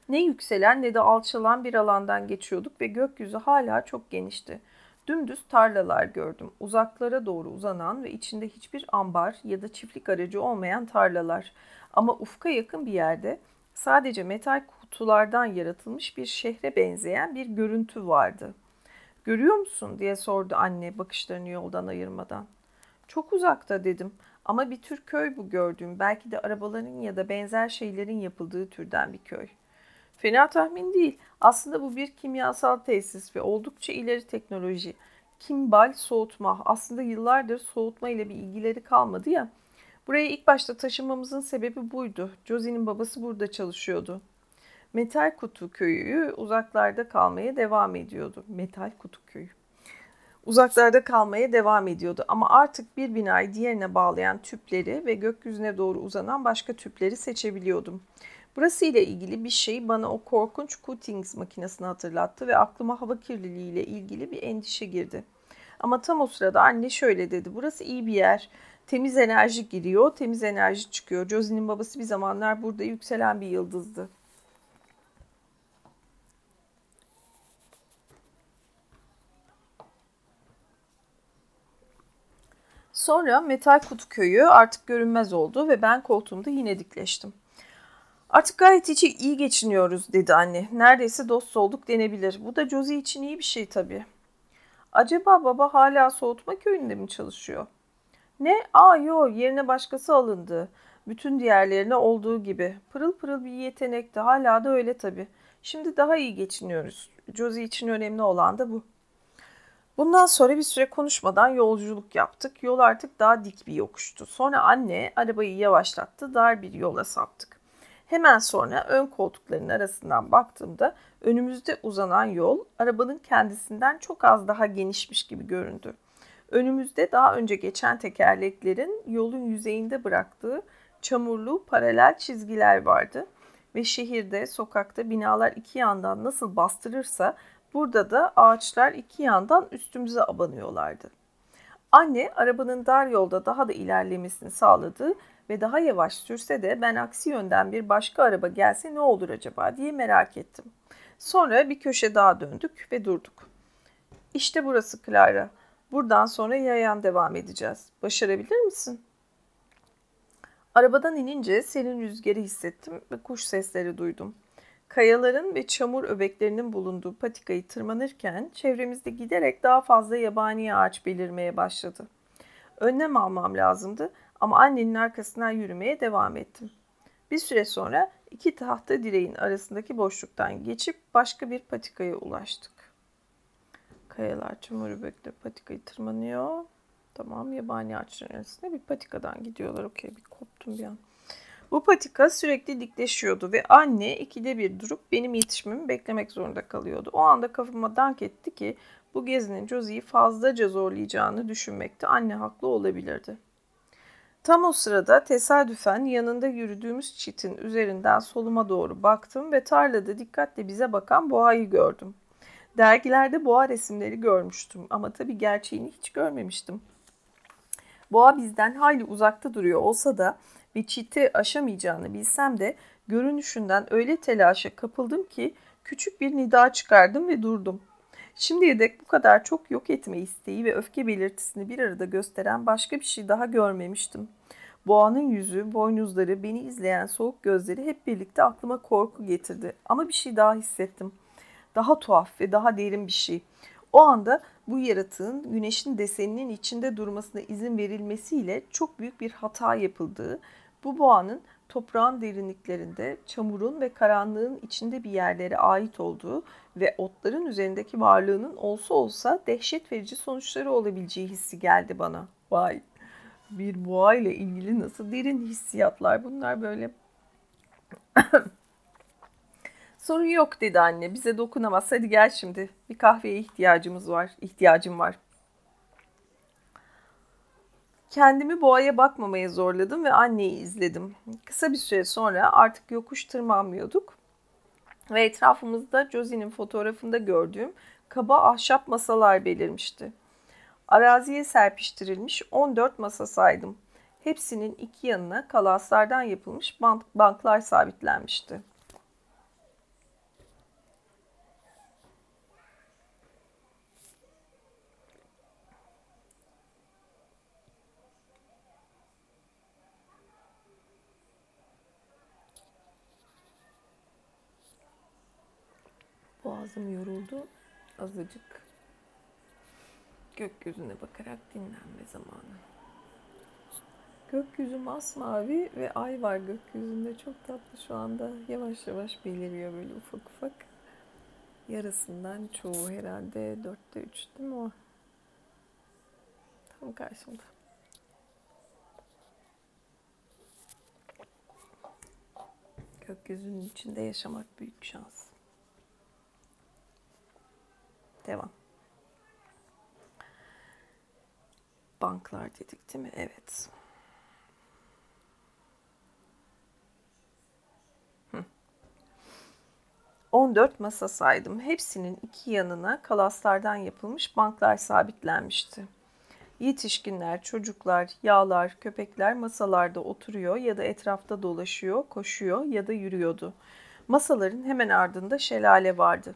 Ne yükselen ne de alçalan bir alandan geçiyorduk ve gökyüzü hala çok genişti. Dümdüz tarlalar gördüm. Uzaklara doğru uzanan ve içinde hiçbir ambar ya da çiftlik aracı olmayan tarlalar. Ama ufka yakın bir yerde sadece metal kutulardan yaratılmış bir şehre benzeyen bir görüntü vardı. Görüyor musun diye sordu anne bakışlarını yoldan ayırmadan. Çok uzakta dedim ama bir tür köy bu gördüğüm belki de arabaların ya da benzer şeylerin yapıldığı türden bir köy. Fena tahmin değil. Aslında bu bir kimyasal tesis ve oldukça ileri teknoloji. Kimbal soğutma. Aslında yıllardır soğutma ile bir ilgileri kalmadı ya. Buraya ilk başta taşınmamızın sebebi buydu. Josie'nin babası burada çalışıyordu. Metal Kutu köyü uzaklarda kalmaya devam ediyordu. Metal Kutu köyü. Uzaklarda kalmaya devam ediyordu ama artık bir binayı diğerine bağlayan tüpleri ve gökyüzüne doğru uzanan başka tüpleri seçebiliyordum. Burası ile ilgili bir şey bana o korkunç Kutings makinesini hatırlattı ve aklıma hava kirliliği ile ilgili bir endişe girdi. Ama tam o sırada anne şöyle dedi. Burası iyi bir yer. Temiz enerji giriyor, temiz enerji çıkıyor. Josie'nin babası bir zamanlar burada yükselen bir yıldızdı. Sonra metal kutu köyü artık görünmez oldu ve ben koltuğumda yine dikleştim. Artık gayet içi iyi geçiniyoruz dedi anne. Neredeyse dost olduk denebilir. Bu da Josie için iyi bir şey tabii. Acaba baba hala soğutma köyünde mi çalışıyor? Ne? Aa yo yerine başkası alındı. Bütün diğerlerine olduğu gibi. Pırıl pırıl bir yetenekti. Hala da öyle tabii. Şimdi daha iyi geçiniyoruz. Josie için önemli olan da bu. Bundan sonra bir süre konuşmadan yolculuk yaptık. Yol artık daha dik bir yokuştu. Sonra anne arabayı yavaşlattı. Dar bir yola saptık. Hemen sonra ön koltukların arasından baktığımda önümüzde uzanan yol arabanın kendisinden çok az daha genişmiş gibi göründü. Önümüzde daha önce geçen tekerleklerin yolun yüzeyinde bıraktığı çamurlu paralel çizgiler vardı ve şehirde, sokakta binalar iki yandan nasıl bastırırsa burada da ağaçlar iki yandan üstümüze abanıyorlardı. Anne arabanın dar yolda daha da ilerlemesini sağladı ve daha yavaş sürse de ben aksi yönden bir başka araba gelse ne olur acaba diye merak ettim. Sonra bir köşe daha döndük ve durduk. İşte burası Clara. Buradan sonra yayan devam edeceğiz. Başarabilir misin? Arabadan inince serin rüzgarı hissettim ve kuş sesleri duydum. Kayaların ve çamur öbeklerinin bulunduğu patikayı tırmanırken çevremizde giderek daha fazla yabani ağaç belirmeye başladı. Önlem almam lazımdı ama annenin arkasından yürümeye devam ettim. Bir süre sonra iki tahta direğin arasındaki boşluktan geçip başka bir patikaya ulaştık. Kayalar çamur öbekleri patikayı tırmanıyor. Tamam yabani ağaçların arasında bir patikadan gidiyorlar. Okey bir koptum bir an. Bu patika sürekli dikleşiyordu ve anne ikide bir durup benim yetişmemi beklemek zorunda kalıyordu. O anda kafama dank etti ki bu gezinin Josie'yi fazlaca zorlayacağını düşünmekte anne haklı olabilirdi. Tam o sırada tesadüfen yanında yürüdüğümüz çitin üzerinden soluma doğru baktım ve tarlada dikkatle bize bakan boğayı gördüm. Dergilerde boğa resimleri görmüştüm ama tabii gerçeğini hiç görmemiştim. Boğa bizden hayli uzakta duruyor olsa da bir çiti aşamayacağını bilsem de görünüşünden öyle telaşa kapıldım ki küçük bir nida çıkardım ve durdum. Şimdiye dek bu kadar çok yok etme isteği ve öfke belirtisini bir arada gösteren başka bir şey daha görmemiştim. Boğanın yüzü, boynuzları, beni izleyen soğuk gözleri hep birlikte aklıma korku getirdi. Ama bir şey daha hissettim. Daha tuhaf ve daha derin bir şey. O anda bu yaratığın güneşin deseninin içinde durmasına izin verilmesiyle çok büyük bir hata yapıldığı, bu boğanın toprağın derinliklerinde, çamurun ve karanlığın içinde bir yerlere ait olduğu ve otların üzerindeki varlığının olsa olsa dehşet verici sonuçları olabileceği hissi geldi bana. Vay! Bir boğa ile ilgili nasıl derin hissiyatlar bunlar böyle. Sorun yok dedi anne. Bize dokunamaz. Hadi gel şimdi. Bir kahveye ihtiyacımız var. İhtiyacım var. Kendimi boğaya bakmamaya zorladım ve anneyi izledim. Kısa bir süre sonra artık yokuş tırmanmıyorduk. Ve etrafımızda Josie'nin fotoğrafında gördüğüm kaba ahşap masalar belirmişti. Araziye serpiştirilmiş 14 masa saydım. Hepsinin iki yanına kalaslardan yapılmış bank banklar sabitlenmişti. Boğazım yoruldu. Azıcık gökyüzüne bakarak dinlenme zamanı. Gökyüzü masmavi ve ay var gökyüzünde. Çok tatlı şu anda. Yavaş yavaş beliriyor böyle ufak ufak. Yarısından çoğu herhalde dörtte üç değil mi o? Tam karşımda. Gökyüzünün içinde yaşamak büyük şans. Devam. Banklar dedik değil mi? Evet. 14 masa saydım. Hepsinin iki yanına kalaslardan yapılmış banklar sabitlenmişti. Yetişkinler, çocuklar, yağlar, köpekler masalarda oturuyor ya da etrafta dolaşıyor, koşuyor ya da yürüyordu. Masaların hemen ardında şelale vardı.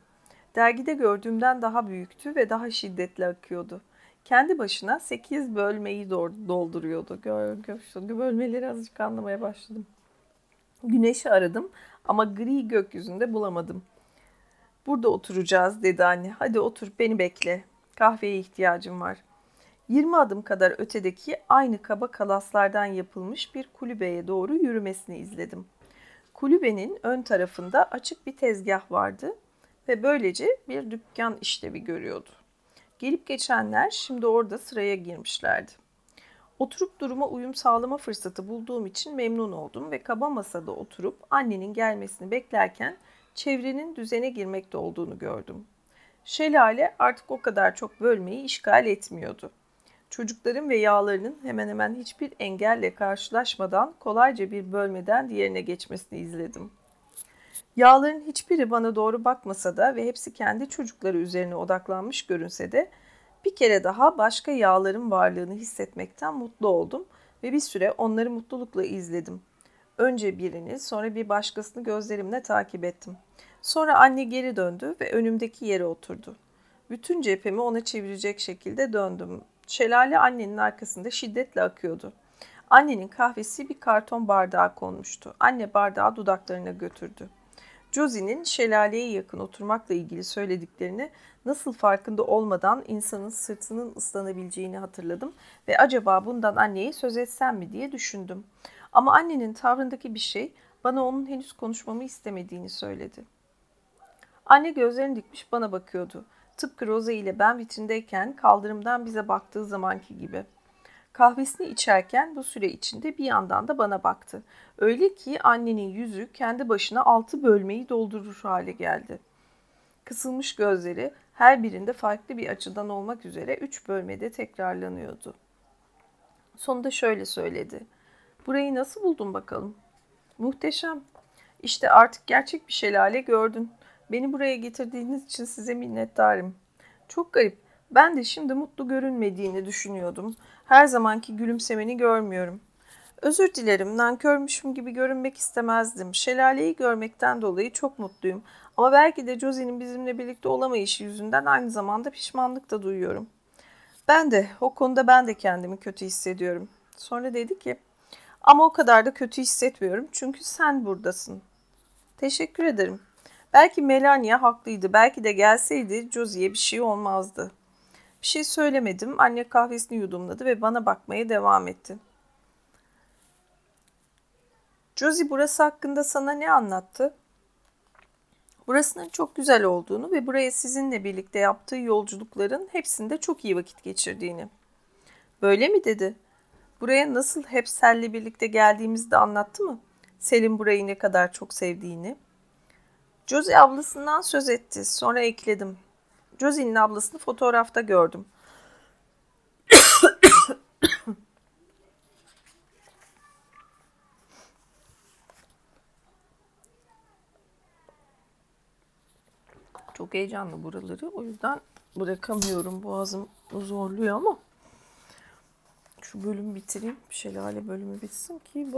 Dergide gördüğümden daha büyüktü ve daha şiddetli akıyordu. Kendi başına 8 bölmeyi dolduruyordu. Gör, gör, bölmeleri azıcık anlamaya başladım. Güneşi aradım ama gri gökyüzünde bulamadım. Burada oturacağız dedi anne. Hadi otur beni bekle. Kahveye ihtiyacım var. 20 adım kadar ötedeki aynı kaba kalaslardan yapılmış bir kulübeye doğru yürümesini izledim. Kulübenin ön tarafında açık bir tezgah vardı ve böylece bir dükkan işlevi görüyordu. Gelip geçenler şimdi orada sıraya girmişlerdi. Oturup duruma uyum sağlama fırsatı bulduğum için memnun oldum ve kaba masada oturup annenin gelmesini beklerken çevrenin düzene girmekte olduğunu gördüm. Şelale artık o kadar çok bölmeyi işgal etmiyordu. Çocukların ve yağlarının hemen hemen hiçbir engelle karşılaşmadan kolayca bir bölmeden diğerine geçmesini izledim. Yağların hiçbiri bana doğru bakmasa da ve hepsi kendi çocukları üzerine odaklanmış görünse de bir kere daha başka yağların varlığını hissetmekten mutlu oldum ve bir süre onları mutlulukla izledim. Önce birini, sonra bir başkasını gözlerimle takip ettim. Sonra anne geri döndü ve önümdeki yere oturdu. Bütün cephemi ona çevirecek şekilde döndüm. Şelale annenin arkasında şiddetle akıyordu. Annenin kahvesi bir karton bardağa konmuştu. Anne bardağı dudaklarına götürdü. Josie'nin şelaleye yakın oturmakla ilgili söylediklerini nasıl farkında olmadan insanın sırtının ıslanabileceğini hatırladım ve acaba bundan anneye söz etsem mi diye düşündüm. Ama annenin tavrındaki bir şey bana onun henüz konuşmamı istemediğini söyledi. Anne gözlerini dikmiş bana bakıyordu. Tıpkı Rosa ile ben vitrindeyken kaldırımdan bize baktığı zamanki gibi. Kahvesini içerken bu süre içinde bir yandan da bana baktı. Öyle ki annenin yüzü kendi başına altı bölmeyi doldurur hale geldi. Kısılmış gözleri her birinde farklı bir açıdan olmak üzere üç bölmede tekrarlanıyordu. Sonunda şöyle söyledi. Burayı nasıl buldun bakalım? Muhteşem. İşte artık gerçek bir şelale gördün. Beni buraya getirdiğiniz için size minnettarım. Çok garip. Ben de şimdi mutlu görünmediğini düşünüyordum. Her zamanki gülümsemeni görmüyorum. Özür dilerim, nankörmüşüm gibi görünmek istemezdim. Şelaleyi görmekten dolayı çok mutluyum. Ama belki de Josie'nin bizimle birlikte olamayışı yüzünden aynı zamanda pişmanlık da duyuyorum. Ben de, o konuda ben de kendimi kötü hissediyorum. Sonra dedi ki, ama o kadar da kötü hissetmiyorum çünkü sen buradasın. Teşekkür ederim. Belki Melania haklıydı. Belki de gelseydi Josie'ye bir şey olmazdı. Bir şey söylemedim. Anne kahvesini yudumladı ve bana bakmaya devam etti. Josie burası hakkında sana ne anlattı? Burasının çok güzel olduğunu ve buraya sizinle birlikte yaptığı yolculukların hepsinde çok iyi vakit geçirdiğini. Böyle mi dedi? Buraya nasıl hep Sel'le birlikte geldiğimizi de anlattı mı? Selin burayı ne kadar çok sevdiğini. Josie ablasından söz etti. Sonra ekledim. Jose'nin ablasını fotoğrafta gördüm. Çok heyecanlı buraları. O yüzden bırakamıyorum. Boğazım zorluyor ama şu bölümü bitireyim. Şelale bölümü bitsin ki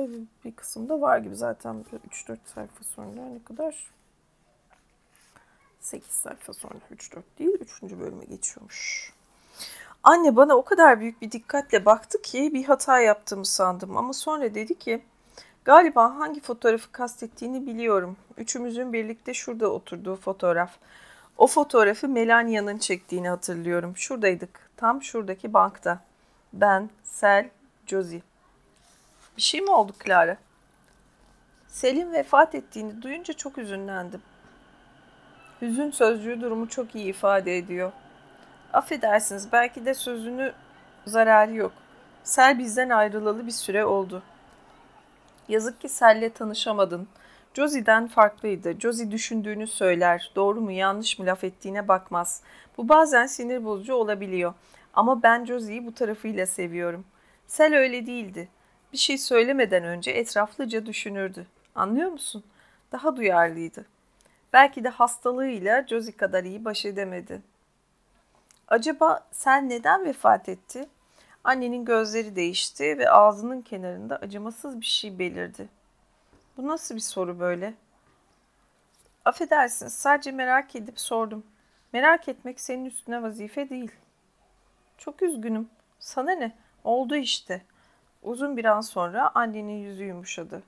bir kısımda var gibi zaten 3-4 sayfa sonra ne kadar 8 sayfa sonra 3-4 değil 3. bölüme geçiyormuş. Anne bana o kadar büyük bir dikkatle baktı ki bir hata yaptığımı sandım ama sonra dedi ki galiba hangi fotoğrafı kastettiğini biliyorum. Üçümüzün birlikte şurada oturduğu fotoğraf. O fotoğrafı Melania'nın çektiğini hatırlıyorum. Şuradaydık. Tam şuradaki bankta. Ben, Sel, Josie. Bir şey mi oldu Clara? Selin vefat ettiğini duyunca çok üzünlendim. Hüzün sözcüğü durumu çok iyi ifade ediyor. Affedersiniz belki de sözünü zararı yok. Sel bizden ayrılalı bir süre oldu. Yazık ki Sel'le tanışamadın. Josie'den farklıydı. Josie düşündüğünü söyler. Doğru mu yanlış mı laf ettiğine bakmaz. Bu bazen sinir bozucu olabiliyor. Ama ben Josie'yi bu tarafıyla seviyorum. Sel öyle değildi. Bir şey söylemeden önce etraflıca düşünürdü. Anlıyor musun? Daha duyarlıydı. Belki de hastalığıyla Josie kadar iyi baş edemedi. Acaba sen neden vefat etti? Annenin gözleri değişti ve ağzının kenarında acımasız bir şey belirdi. Bu nasıl bir soru böyle? Affedersin, sadece merak edip sordum. Merak etmek senin üstüne vazife değil. Çok üzgünüm. Sana ne? Oldu işte. Uzun bir an sonra annenin yüzü yumuşadı.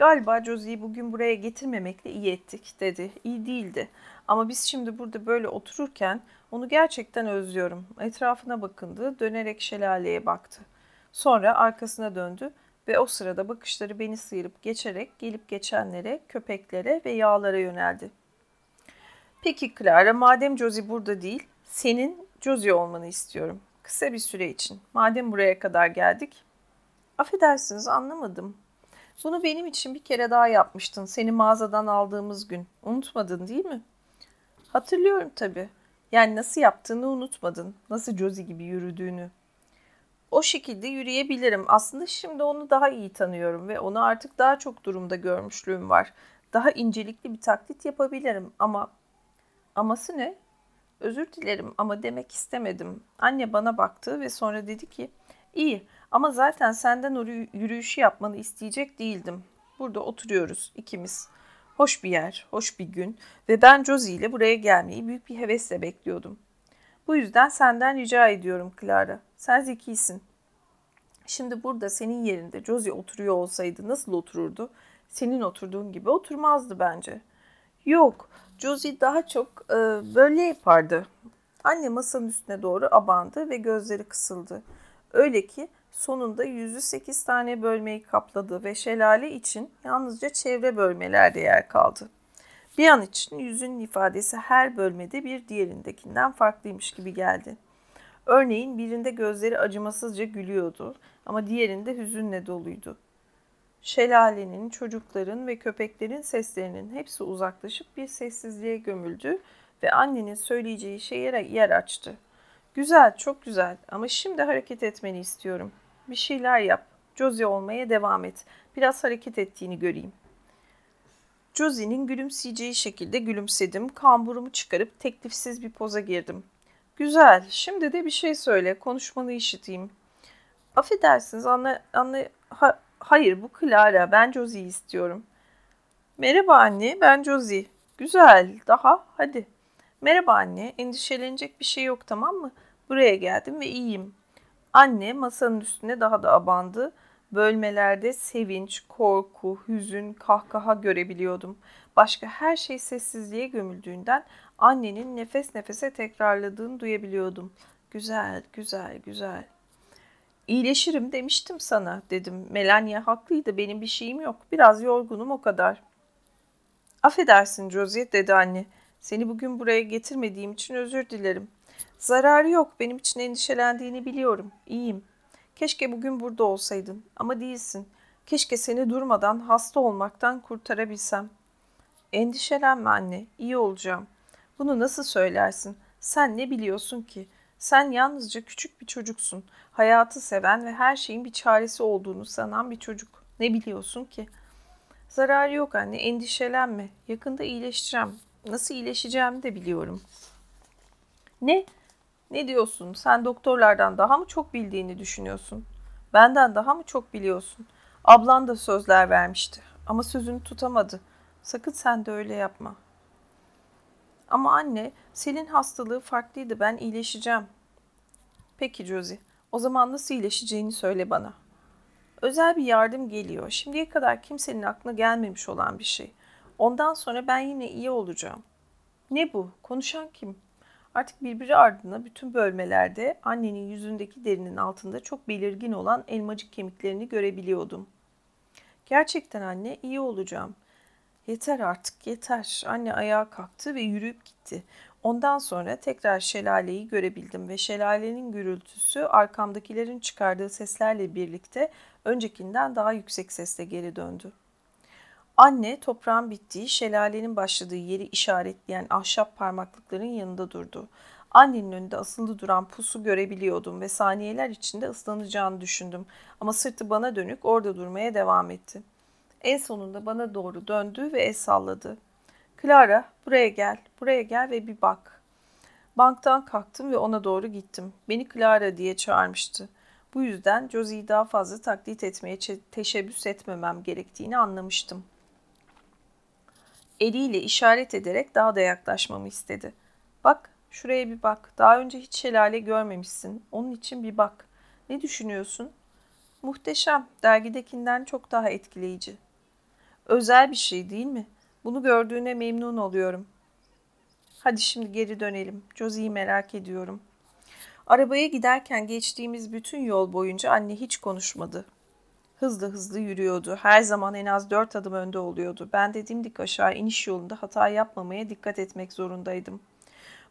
Galiba Josie'yi bugün buraya getirmemekle iyi ettik dedi. İyi değildi. Ama biz şimdi burada böyle otururken onu gerçekten özlüyorum. Etrafına bakındı, dönerek şelaleye baktı. Sonra arkasına döndü ve o sırada bakışları beni sıyırıp geçerek gelip geçenlere, köpeklere ve yağlara yöneldi. Peki Clara, madem Josie burada değil, senin Josie olmanı istiyorum. Kısa bir süre için. Madem buraya kadar geldik. Affedersiniz anlamadım. Bunu benim için bir kere daha yapmıştın. Seni mağazadan aldığımız gün. Unutmadın değil mi? Hatırlıyorum tabii. Yani nasıl yaptığını unutmadın. Nasıl Josie gibi yürüdüğünü. O şekilde yürüyebilirim. Aslında şimdi onu daha iyi tanıyorum ve onu artık daha çok durumda görmüşlüğüm var. Daha incelikli bir taklit yapabilirim ama aması ne? Özür dilerim ama demek istemedim. Anne bana baktı ve sonra dedi ki iyi ama zaten senden o yürüyüşü yapmanı isteyecek değildim. Burada oturuyoruz ikimiz. Hoş bir yer, hoş bir gün ve ben Josie ile buraya gelmeyi büyük bir hevesle bekliyordum. Bu yüzden senden rica ediyorum Clara. Sen zekisin. Şimdi burada senin yerinde Josie oturuyor olsaydı nasıl otururdu? Senin oturduğun gibi oturmazdı bence. Yok, Josie daha çok e, böyle yapardı. Anne masanın üstüne doğru abandı ve gözleri kısıldı. Öyle ki sonunda yüzü sekiz tane bölmeyi kapladı ve şelale için yalnızca çevre bölmelerde yer kaldı. Bir an için yüzün ifadesi her bölmede bir diğerindekinden farklıymış gibi geldi. Örneğin birinde gözleri acımasızca gülüyordu ama diğerinde hüzünle doluydu. Şelalenin, çocukların ve köpeklerin seslerinin hepsi uzaklaşıp bir sessizliğe gömüldü ve annenin söyleyeceği şeye yer açtı. Güzel, çok güzel ama şimdi hareket etmeni istiyorum. Bir şeyler yap. Josie olmaya devam et. Biraz hareket ettiğini göreyim. Josie'nin gülümseyeceği şekilde gülümsedim. Kamburumu çıkarıp teklifsiz bir poza girdim. Güzel, şimdi de bir şey söyle. Konuşmanı işiteyim. Affedersiniz, anla, anla, ha, Hayır bu Clara. Ben Josie'yi istiyorum. Merhaba anne ben Josie. Güzel daha hadi. Merhaba anne endişelenecek bir şey yok tamam mı? Buraya geldim ve iyiyim. Anne masanın üstüne daha da abandı. Bölmelerde sevinç, korku, hüzün, kahkaha görebiliyordum. Başka her şey sessizliğe gömüldüğünden annenin nefes nefese tekrarladığını duyabiliyordum. Güzel, güzel, güzel. İyileşirim demiştim sana dedim. Melania haklıydı benim bir şeyim yok. Biraz yorgunum o kadar. Affedersin Josie dedi anne. Seni bugün buraya getirmediğim için özür dilerim. Zararı yok benim için endişelendiğini biliyorum. İyiyim. Keşke bugün burada olsaydın ama değilsin. Keşke seni durmadan hasta olmaktan kurtarabilsem. Endişelenme anne, iyi olacağım. Bunu nasıl söylersin? Sen ne biliyorsun ki? Sen yalnızca küçük bir çocuksun. Hayatı seven ve her şeyin bir çaresi olduğunu sanan bir çocuk. Ne biliyorsun ki? Zararı yok anne, endişelenme. Yakında iyileşeceğim. Nasıl iyileşeceğimi de biliyorum. Ne? Ne diyorsun? Sen doktorlardan daha mı çok bildiğini düşünüyorsun? Benden daha mı çok biliyorsun? Ablan da sözler vermişti ama sözünü tutamadı. Sakın sen de öyle yapma. Ama anne, Selin hastalığı farklıydı. Ben iyileşeceğim. Peki Josie. O zaman nasıl iyileşeceğini söyle bana. Özel bir yardım geliyor. Şimdiye kadar kimsenin aklına gelmemiş olan bir şey. Ondan sonra ben yine iyi olacağım. Ne bu? Konuşan kim? Artık birbiri ardına bütün bölmelerde annenin yüzündeki derinin altında çok belirgin olan elmacık kemiklerini görebiliyordum. Gerçekten anne iyi olacağım. Yeter artık yeter. Anne ayağa kalktı ve yürüyüp gitti. Ondan sonra tekrar şelaleyi görebildim ve şelalenin gürültüsü arkamdakilerin çıkardığı seslerle birlikte öncekinden daha yüksek sesle geri döndü. Anne toprağın bittiği, şelalenin başladığı yeri işaretleyen ahşap parmaklıkların yanında durdu. Annenin önünde asılı duran pusu görebiliyordum ve saniyeler içinde ıslanacağını düşündüm. Ama sırtı bana dönük orada durmaya devam etti. En sonunda bana doğru döndü ve el salladı. Clara buraya gel, buraya gel ve bir bak. Banktan kalktım ve ona doğru gittim. Beni Clara diye çağırmıştı. Bu yüzden Josie'yi daha fazla taklit etmeye teşebbüs etmemem gerektiğini anlamıştım. Eliyle işaret ederek daha da yaklaşmamı istedi. Bak, şuraya bir bak. Daha önce hiç şelale görmemişsin. Onun için bir bak. Ne düşünüyorsun? Muhteşem. Dergidekinden çok daha etkileyici. Özel bir şey değil mi? Bunu gördüğüne memnun oluyorum. Hadi şimdi geri dönelim. Josie'yi merak ediyorum. Arabaya giderken geçtiğimiz bütün yol boyunca anne hiç konuşmadı. Hızlı hızlı yürüyordu. Her zaman en az dört adım önde oluyordu. Ben de dimdik aşağı iniş yolunda hata yapmamaya dikkat etmek zorundaydım.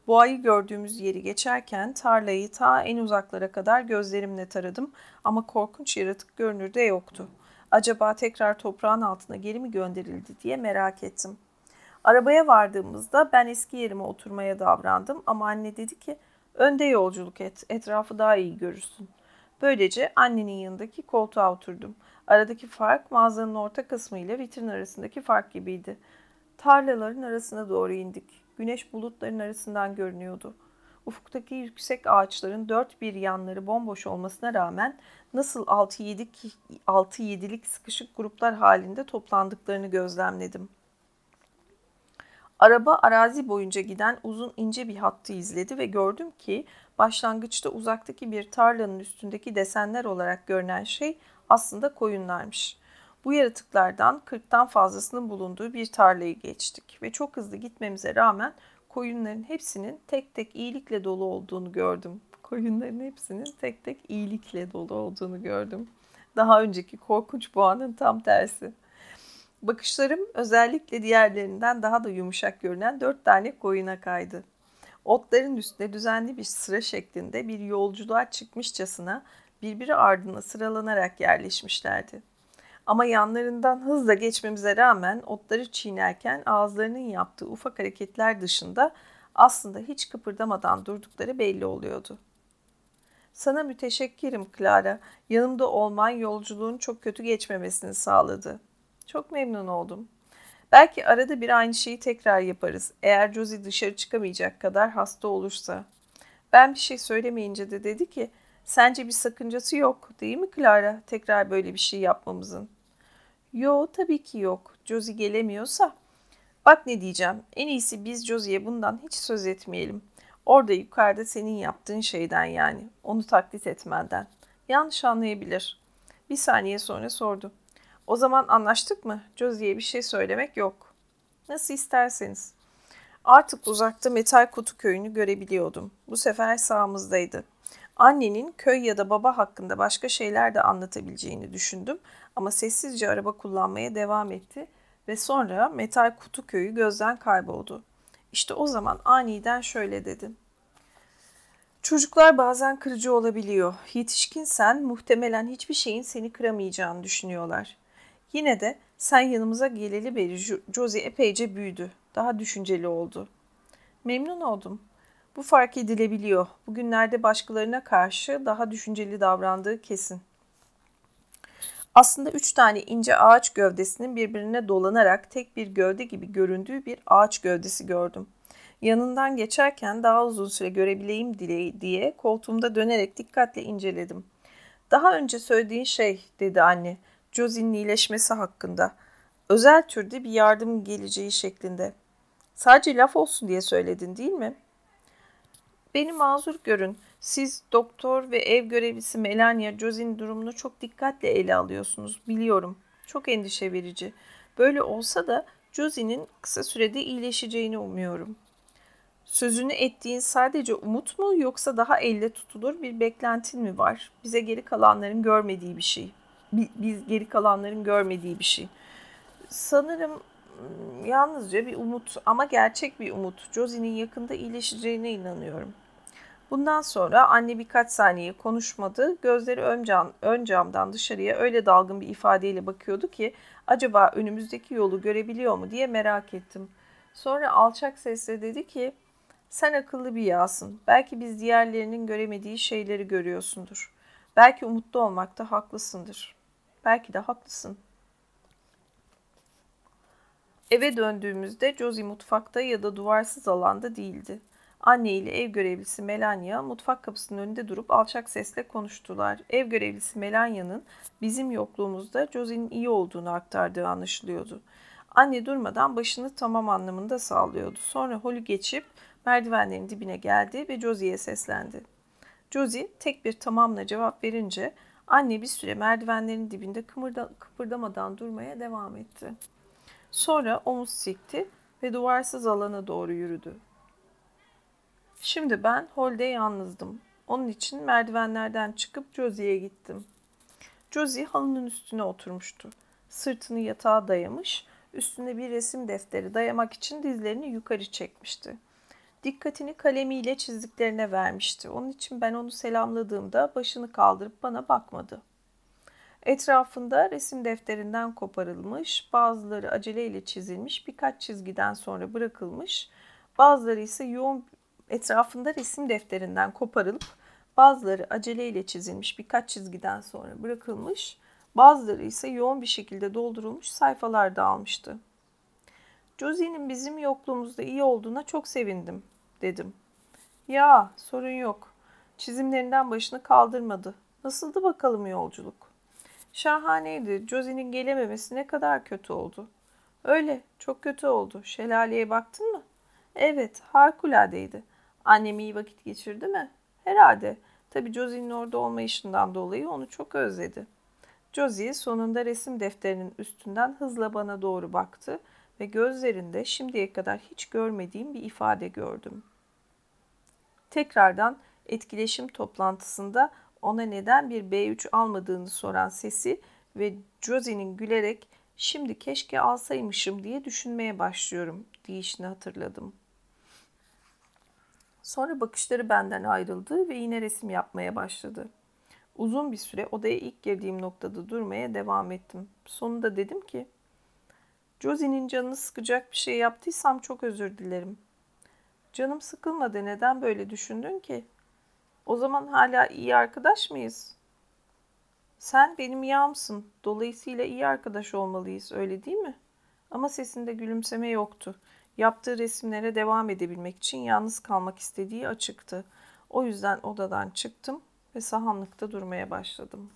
Boğayı gördüğümüz yeri geçerken tarlayı ta en uzaklara kadar gözlerimle taradım ama korkunç yaratık görünürde yoktu. Acaba tekrar toprağın altına geri mi gönderildi diye merak ettim. Arabaya vardığımızda ben eski yerime oturmaya davrandım ama anne dedi ki önde yolculuk et, etrafı daha iyi görürsün. Böylece annenin yanındaki koltuğa oturdum. Aradaki fark mağazanın orta kısmı ile vitrin arasındaki fark gibiydi. Tarlaların arasına doğru indik. Güneş bulutların arasından görünüyordu. Ufuktaki yüksek ağaçların dört bir yanları bomboş olmasına rağmen nasıl 6-7'lik sıkışık gruplar halinde toplandıklarını gözlemledim. Araba arazi boyunca giden uzun ince bir hattı izledi ve gördüm ki başlangıçta uzaktaki bir tarlanın üstündeki desenler olarak görünen şey aslında koyunlarmış. Bu yaratıklardan 40'tan fazlasının bulunduğu bir tarlayı geçtik ve çok hızlı gitmemize rağmen koyunların hepsinin tek tek iyilikle dolu olduğunu gördüm. Koyunların hepsinin tek tek iyilikle dolu olduğunu gördüm. Daha önceki korkunç boğanın tam tersi. Bakışlarım özellikle diğerlerinden daha da yumuşak görünen dört tane koyuna kaydı. Otların üstünde düzenli bir sıra şeklinde bir yolculuğa çıkmışçasına birbiri ardına sıralanarak yerleşmişlerdi. Ama yanlarından hızla geçmemize rağmen otları çiğnerken ağızlarının yaptığı ufak hareketler dışında aslında hiç kıpırdamadan durdukları belli oluyordu. Sana müteşekkirim Clara. Yanımda olman yolculuğun çok kötü geçmemesini sağladı. Çok memnun oldum. Belki arada bir aynı şeyi tekrar yaparız. Eğer Josie dışarı çıkamayacak kadar hasta olursa. Ben bir şey söylemeyince de dedi ki, sence bir sakıncası yok değil mi Clara tekrar böyle bir şey yapmamızın? Yo tabii ki yok. Josie gelemiyorsa. Bak ne diyeceğim. En iyisi biz Josie'ye bundan hiç söz etmeyelim. Orada yukarıda senin yaptığın şeyden yani. Onu taklit etmenden. Yanlış anlayabilir. Bir saniye sonra sordu. O zaman anlaştık mı? Josie'ye bir şey söylemek yok. Nasıl isterseniz. Artık uzakta metal kutu köyünü görebiliyordum. Bu sefer sağımızdaydı. Annenin köy ya da baba hakkında başka şeyler de anlatabileceğini düşündüm ama sessizce araba kullanmaya devam etti ve sonra metal kutu köyü gözden kayboldu. İşte o zaman aniden şöyle dedim. Çocuklar bazen kırıcı olabiliyor. Yetişkinsen muhtemelen hiçbir şeyin seni kıramayacağını düşünüyorlar. Yine de sen yanımıza geleli beri Josie epeyce büyüdü. Daha düşünceli oldu. Memnun oldum. Bu fark edilebiliyor. Bugünlerde başkalarına karşı daha düşünceli davrandığı kesin. Aslında üç tane ince ağaç gövdesinin birbirine dolanarak tek bir gövde gibi göründüğü bir ağaç gövdesi gördüm. Yanından geçerken daha uzun süre görebileyim diye koltuğumda dönerek dikkatle inceledim. Daha önce söylediğin şey dedi anne. Josie'nin iyileşmesi hakkında. Özel türde bir yardım geleceği şeklinde. Sadece laf olsun diye söyledin değil mi? Beni mazur görün. Siz doktor ve ev görevlisi Melania Josie'nin durumunu çok dikkatle ele alıyorsunuz. Biliyorum. Çok endişe verici. Böyle olsa da Josie'nin kısa sürede iyileşeceğini umuyorum. Sözünü ettiğin sadece umut mu yoksa daha elle tutulur bir beklentin mi var? Bize geri kalanların görmediği bir şey. Biz geri kalanların görmediği bir şey. Sanırım hmm, yalnızca bir umut ama gerçek bir umut. Josie'nin yakında iyileşeceğine inanıyorum. Bundan sonra anne birkaç saniye konuşmadı. Gözleri ön, cam, ön camdan dışarıya öyle dalgın bir ifadeyle bakıyordu ki acaba önümüzdeki yolu görebiliyor mu diye merak ettim. Sonra alçak sesle dedi ki sen akıllı bir yağsın. Belki biz diğerlerinin göremediği şeyleri görüyorsundur. Belki umutlu olmakta haklısındır. Belki de haklısın. Eve döndüğümüzde Josie mutfakta ya da duvarsız alanda değildi. Anne ile ev görevlisi Melania mutfak kapısının önünde durup alçak sesle konuştular. Ev görevlisi Melania'nın bizim yokluğumuzda Josie'nin iyi olduğunu aktardığı anlaşılıyordu. Anne durmadan başını tamam anlamında sağlıyordu. Sonra Holly geçip merdivenlerin dibine geldi ve Josie'ye seslendi. Josie tek bir tamamla cevap verince anne bir süre merdivenlerin dibinde kımırda, kıpırdamadan durmaya devam etti. Sonra omuz sikti ve duvarsız alana doğru yürüdü. Şimdi ben holde yalnızdım. Onun için merdivenlerden çıkıp Josie'ye gittim. Josie halının üstüne oturmuştu. Sırtını yatağa dayamış, üstüne bir resim defteri dayamak için dizlerini yukarı çekmişti. Dikkatini kalemiyle çizdiklerine vermişti. Onun için ben onu selamladığımda başını kaldırıp bana bakmadı. Etrafında resim defterinden koparılmış, bazıları aceleyle çizilmiş, birkaç çizgiden sonra bırakılmış, bazıları ise yoğun etrafında resim defterinden koparılıp bazıları aceleyle çizilmiş, birkaç çizgiden sonra bırakılmış, bazıları ise yoğun bir şekilde doldurulmuş sayfalar dağılmıştı. Josie'nin bizim yokluğumuzda iyi olduğuna çok sevindim, dedim. Ya, sorun yok. Çizimlerinden başını kaldırmadı. Nasıldı bakalım yolculuk? Şahaneydi. Josie'nin gelememesi ne kadar kötü oldu. Öyle, çok kötü oldu. Şelaleye baktın mı? Evet, harikuladeydi. Annem iyi vakit geçirdi mi? Herhalde. Tabii Josie'nin orada olmayışından dolayı onu çok özledi. Josie sonunda resim defterinin üstünden hızla bana doğru baktı ve gözlerinde şimdiye kadar hiç görmediğim bir ifade gördüm. Tekrardan etkileşim toplantısında ona neden bir B3 almadığını soran sesi ve Josie'nin gülerek şimdi keşke alsaymışım diye düşünmeye başlıyorum deyişini hatırladım. Sonra bakışları benden ayrıldı ve yine resim yapmaya başladı. Uzun bir süre odaya ilk girdiğim noktada durmaya devam ettim. Sonunda dedim ki, Josie'nin canını sıkacak bir şey yaptıysam çok özür dilerim. Canım sıkılmadı. Neden böyle düşündün ki? O zaman hala iyi arkadaş mıyız? Sen benim yağımsın. Dolayısıyla iyi arkadaş olmalıyız. Öyle değil mi? Ama sesinde gülümseme yoktu. Yaptığı resimlere devam edebilmek için yalnız kalmak istediği açıktı. O yüzden odadan çıktım ve sahanlıkta durmaya başladım.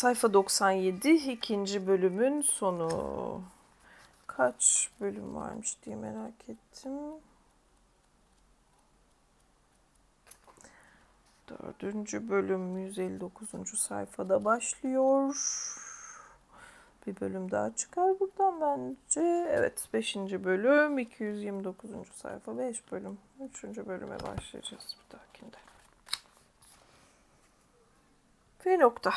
Sayfa 97 ikinci bölümün sonu. Kaç bölüm varmış diye merak ettim. Dördüncü bölüm 159. sayfada başlıyor. Bir bölüm daha çıkar buradan bence. Evet 5. bölüm 229. sayfa 5 bölüm. 3. bölüme başlayacağız bir dahakinde. Ve nokta.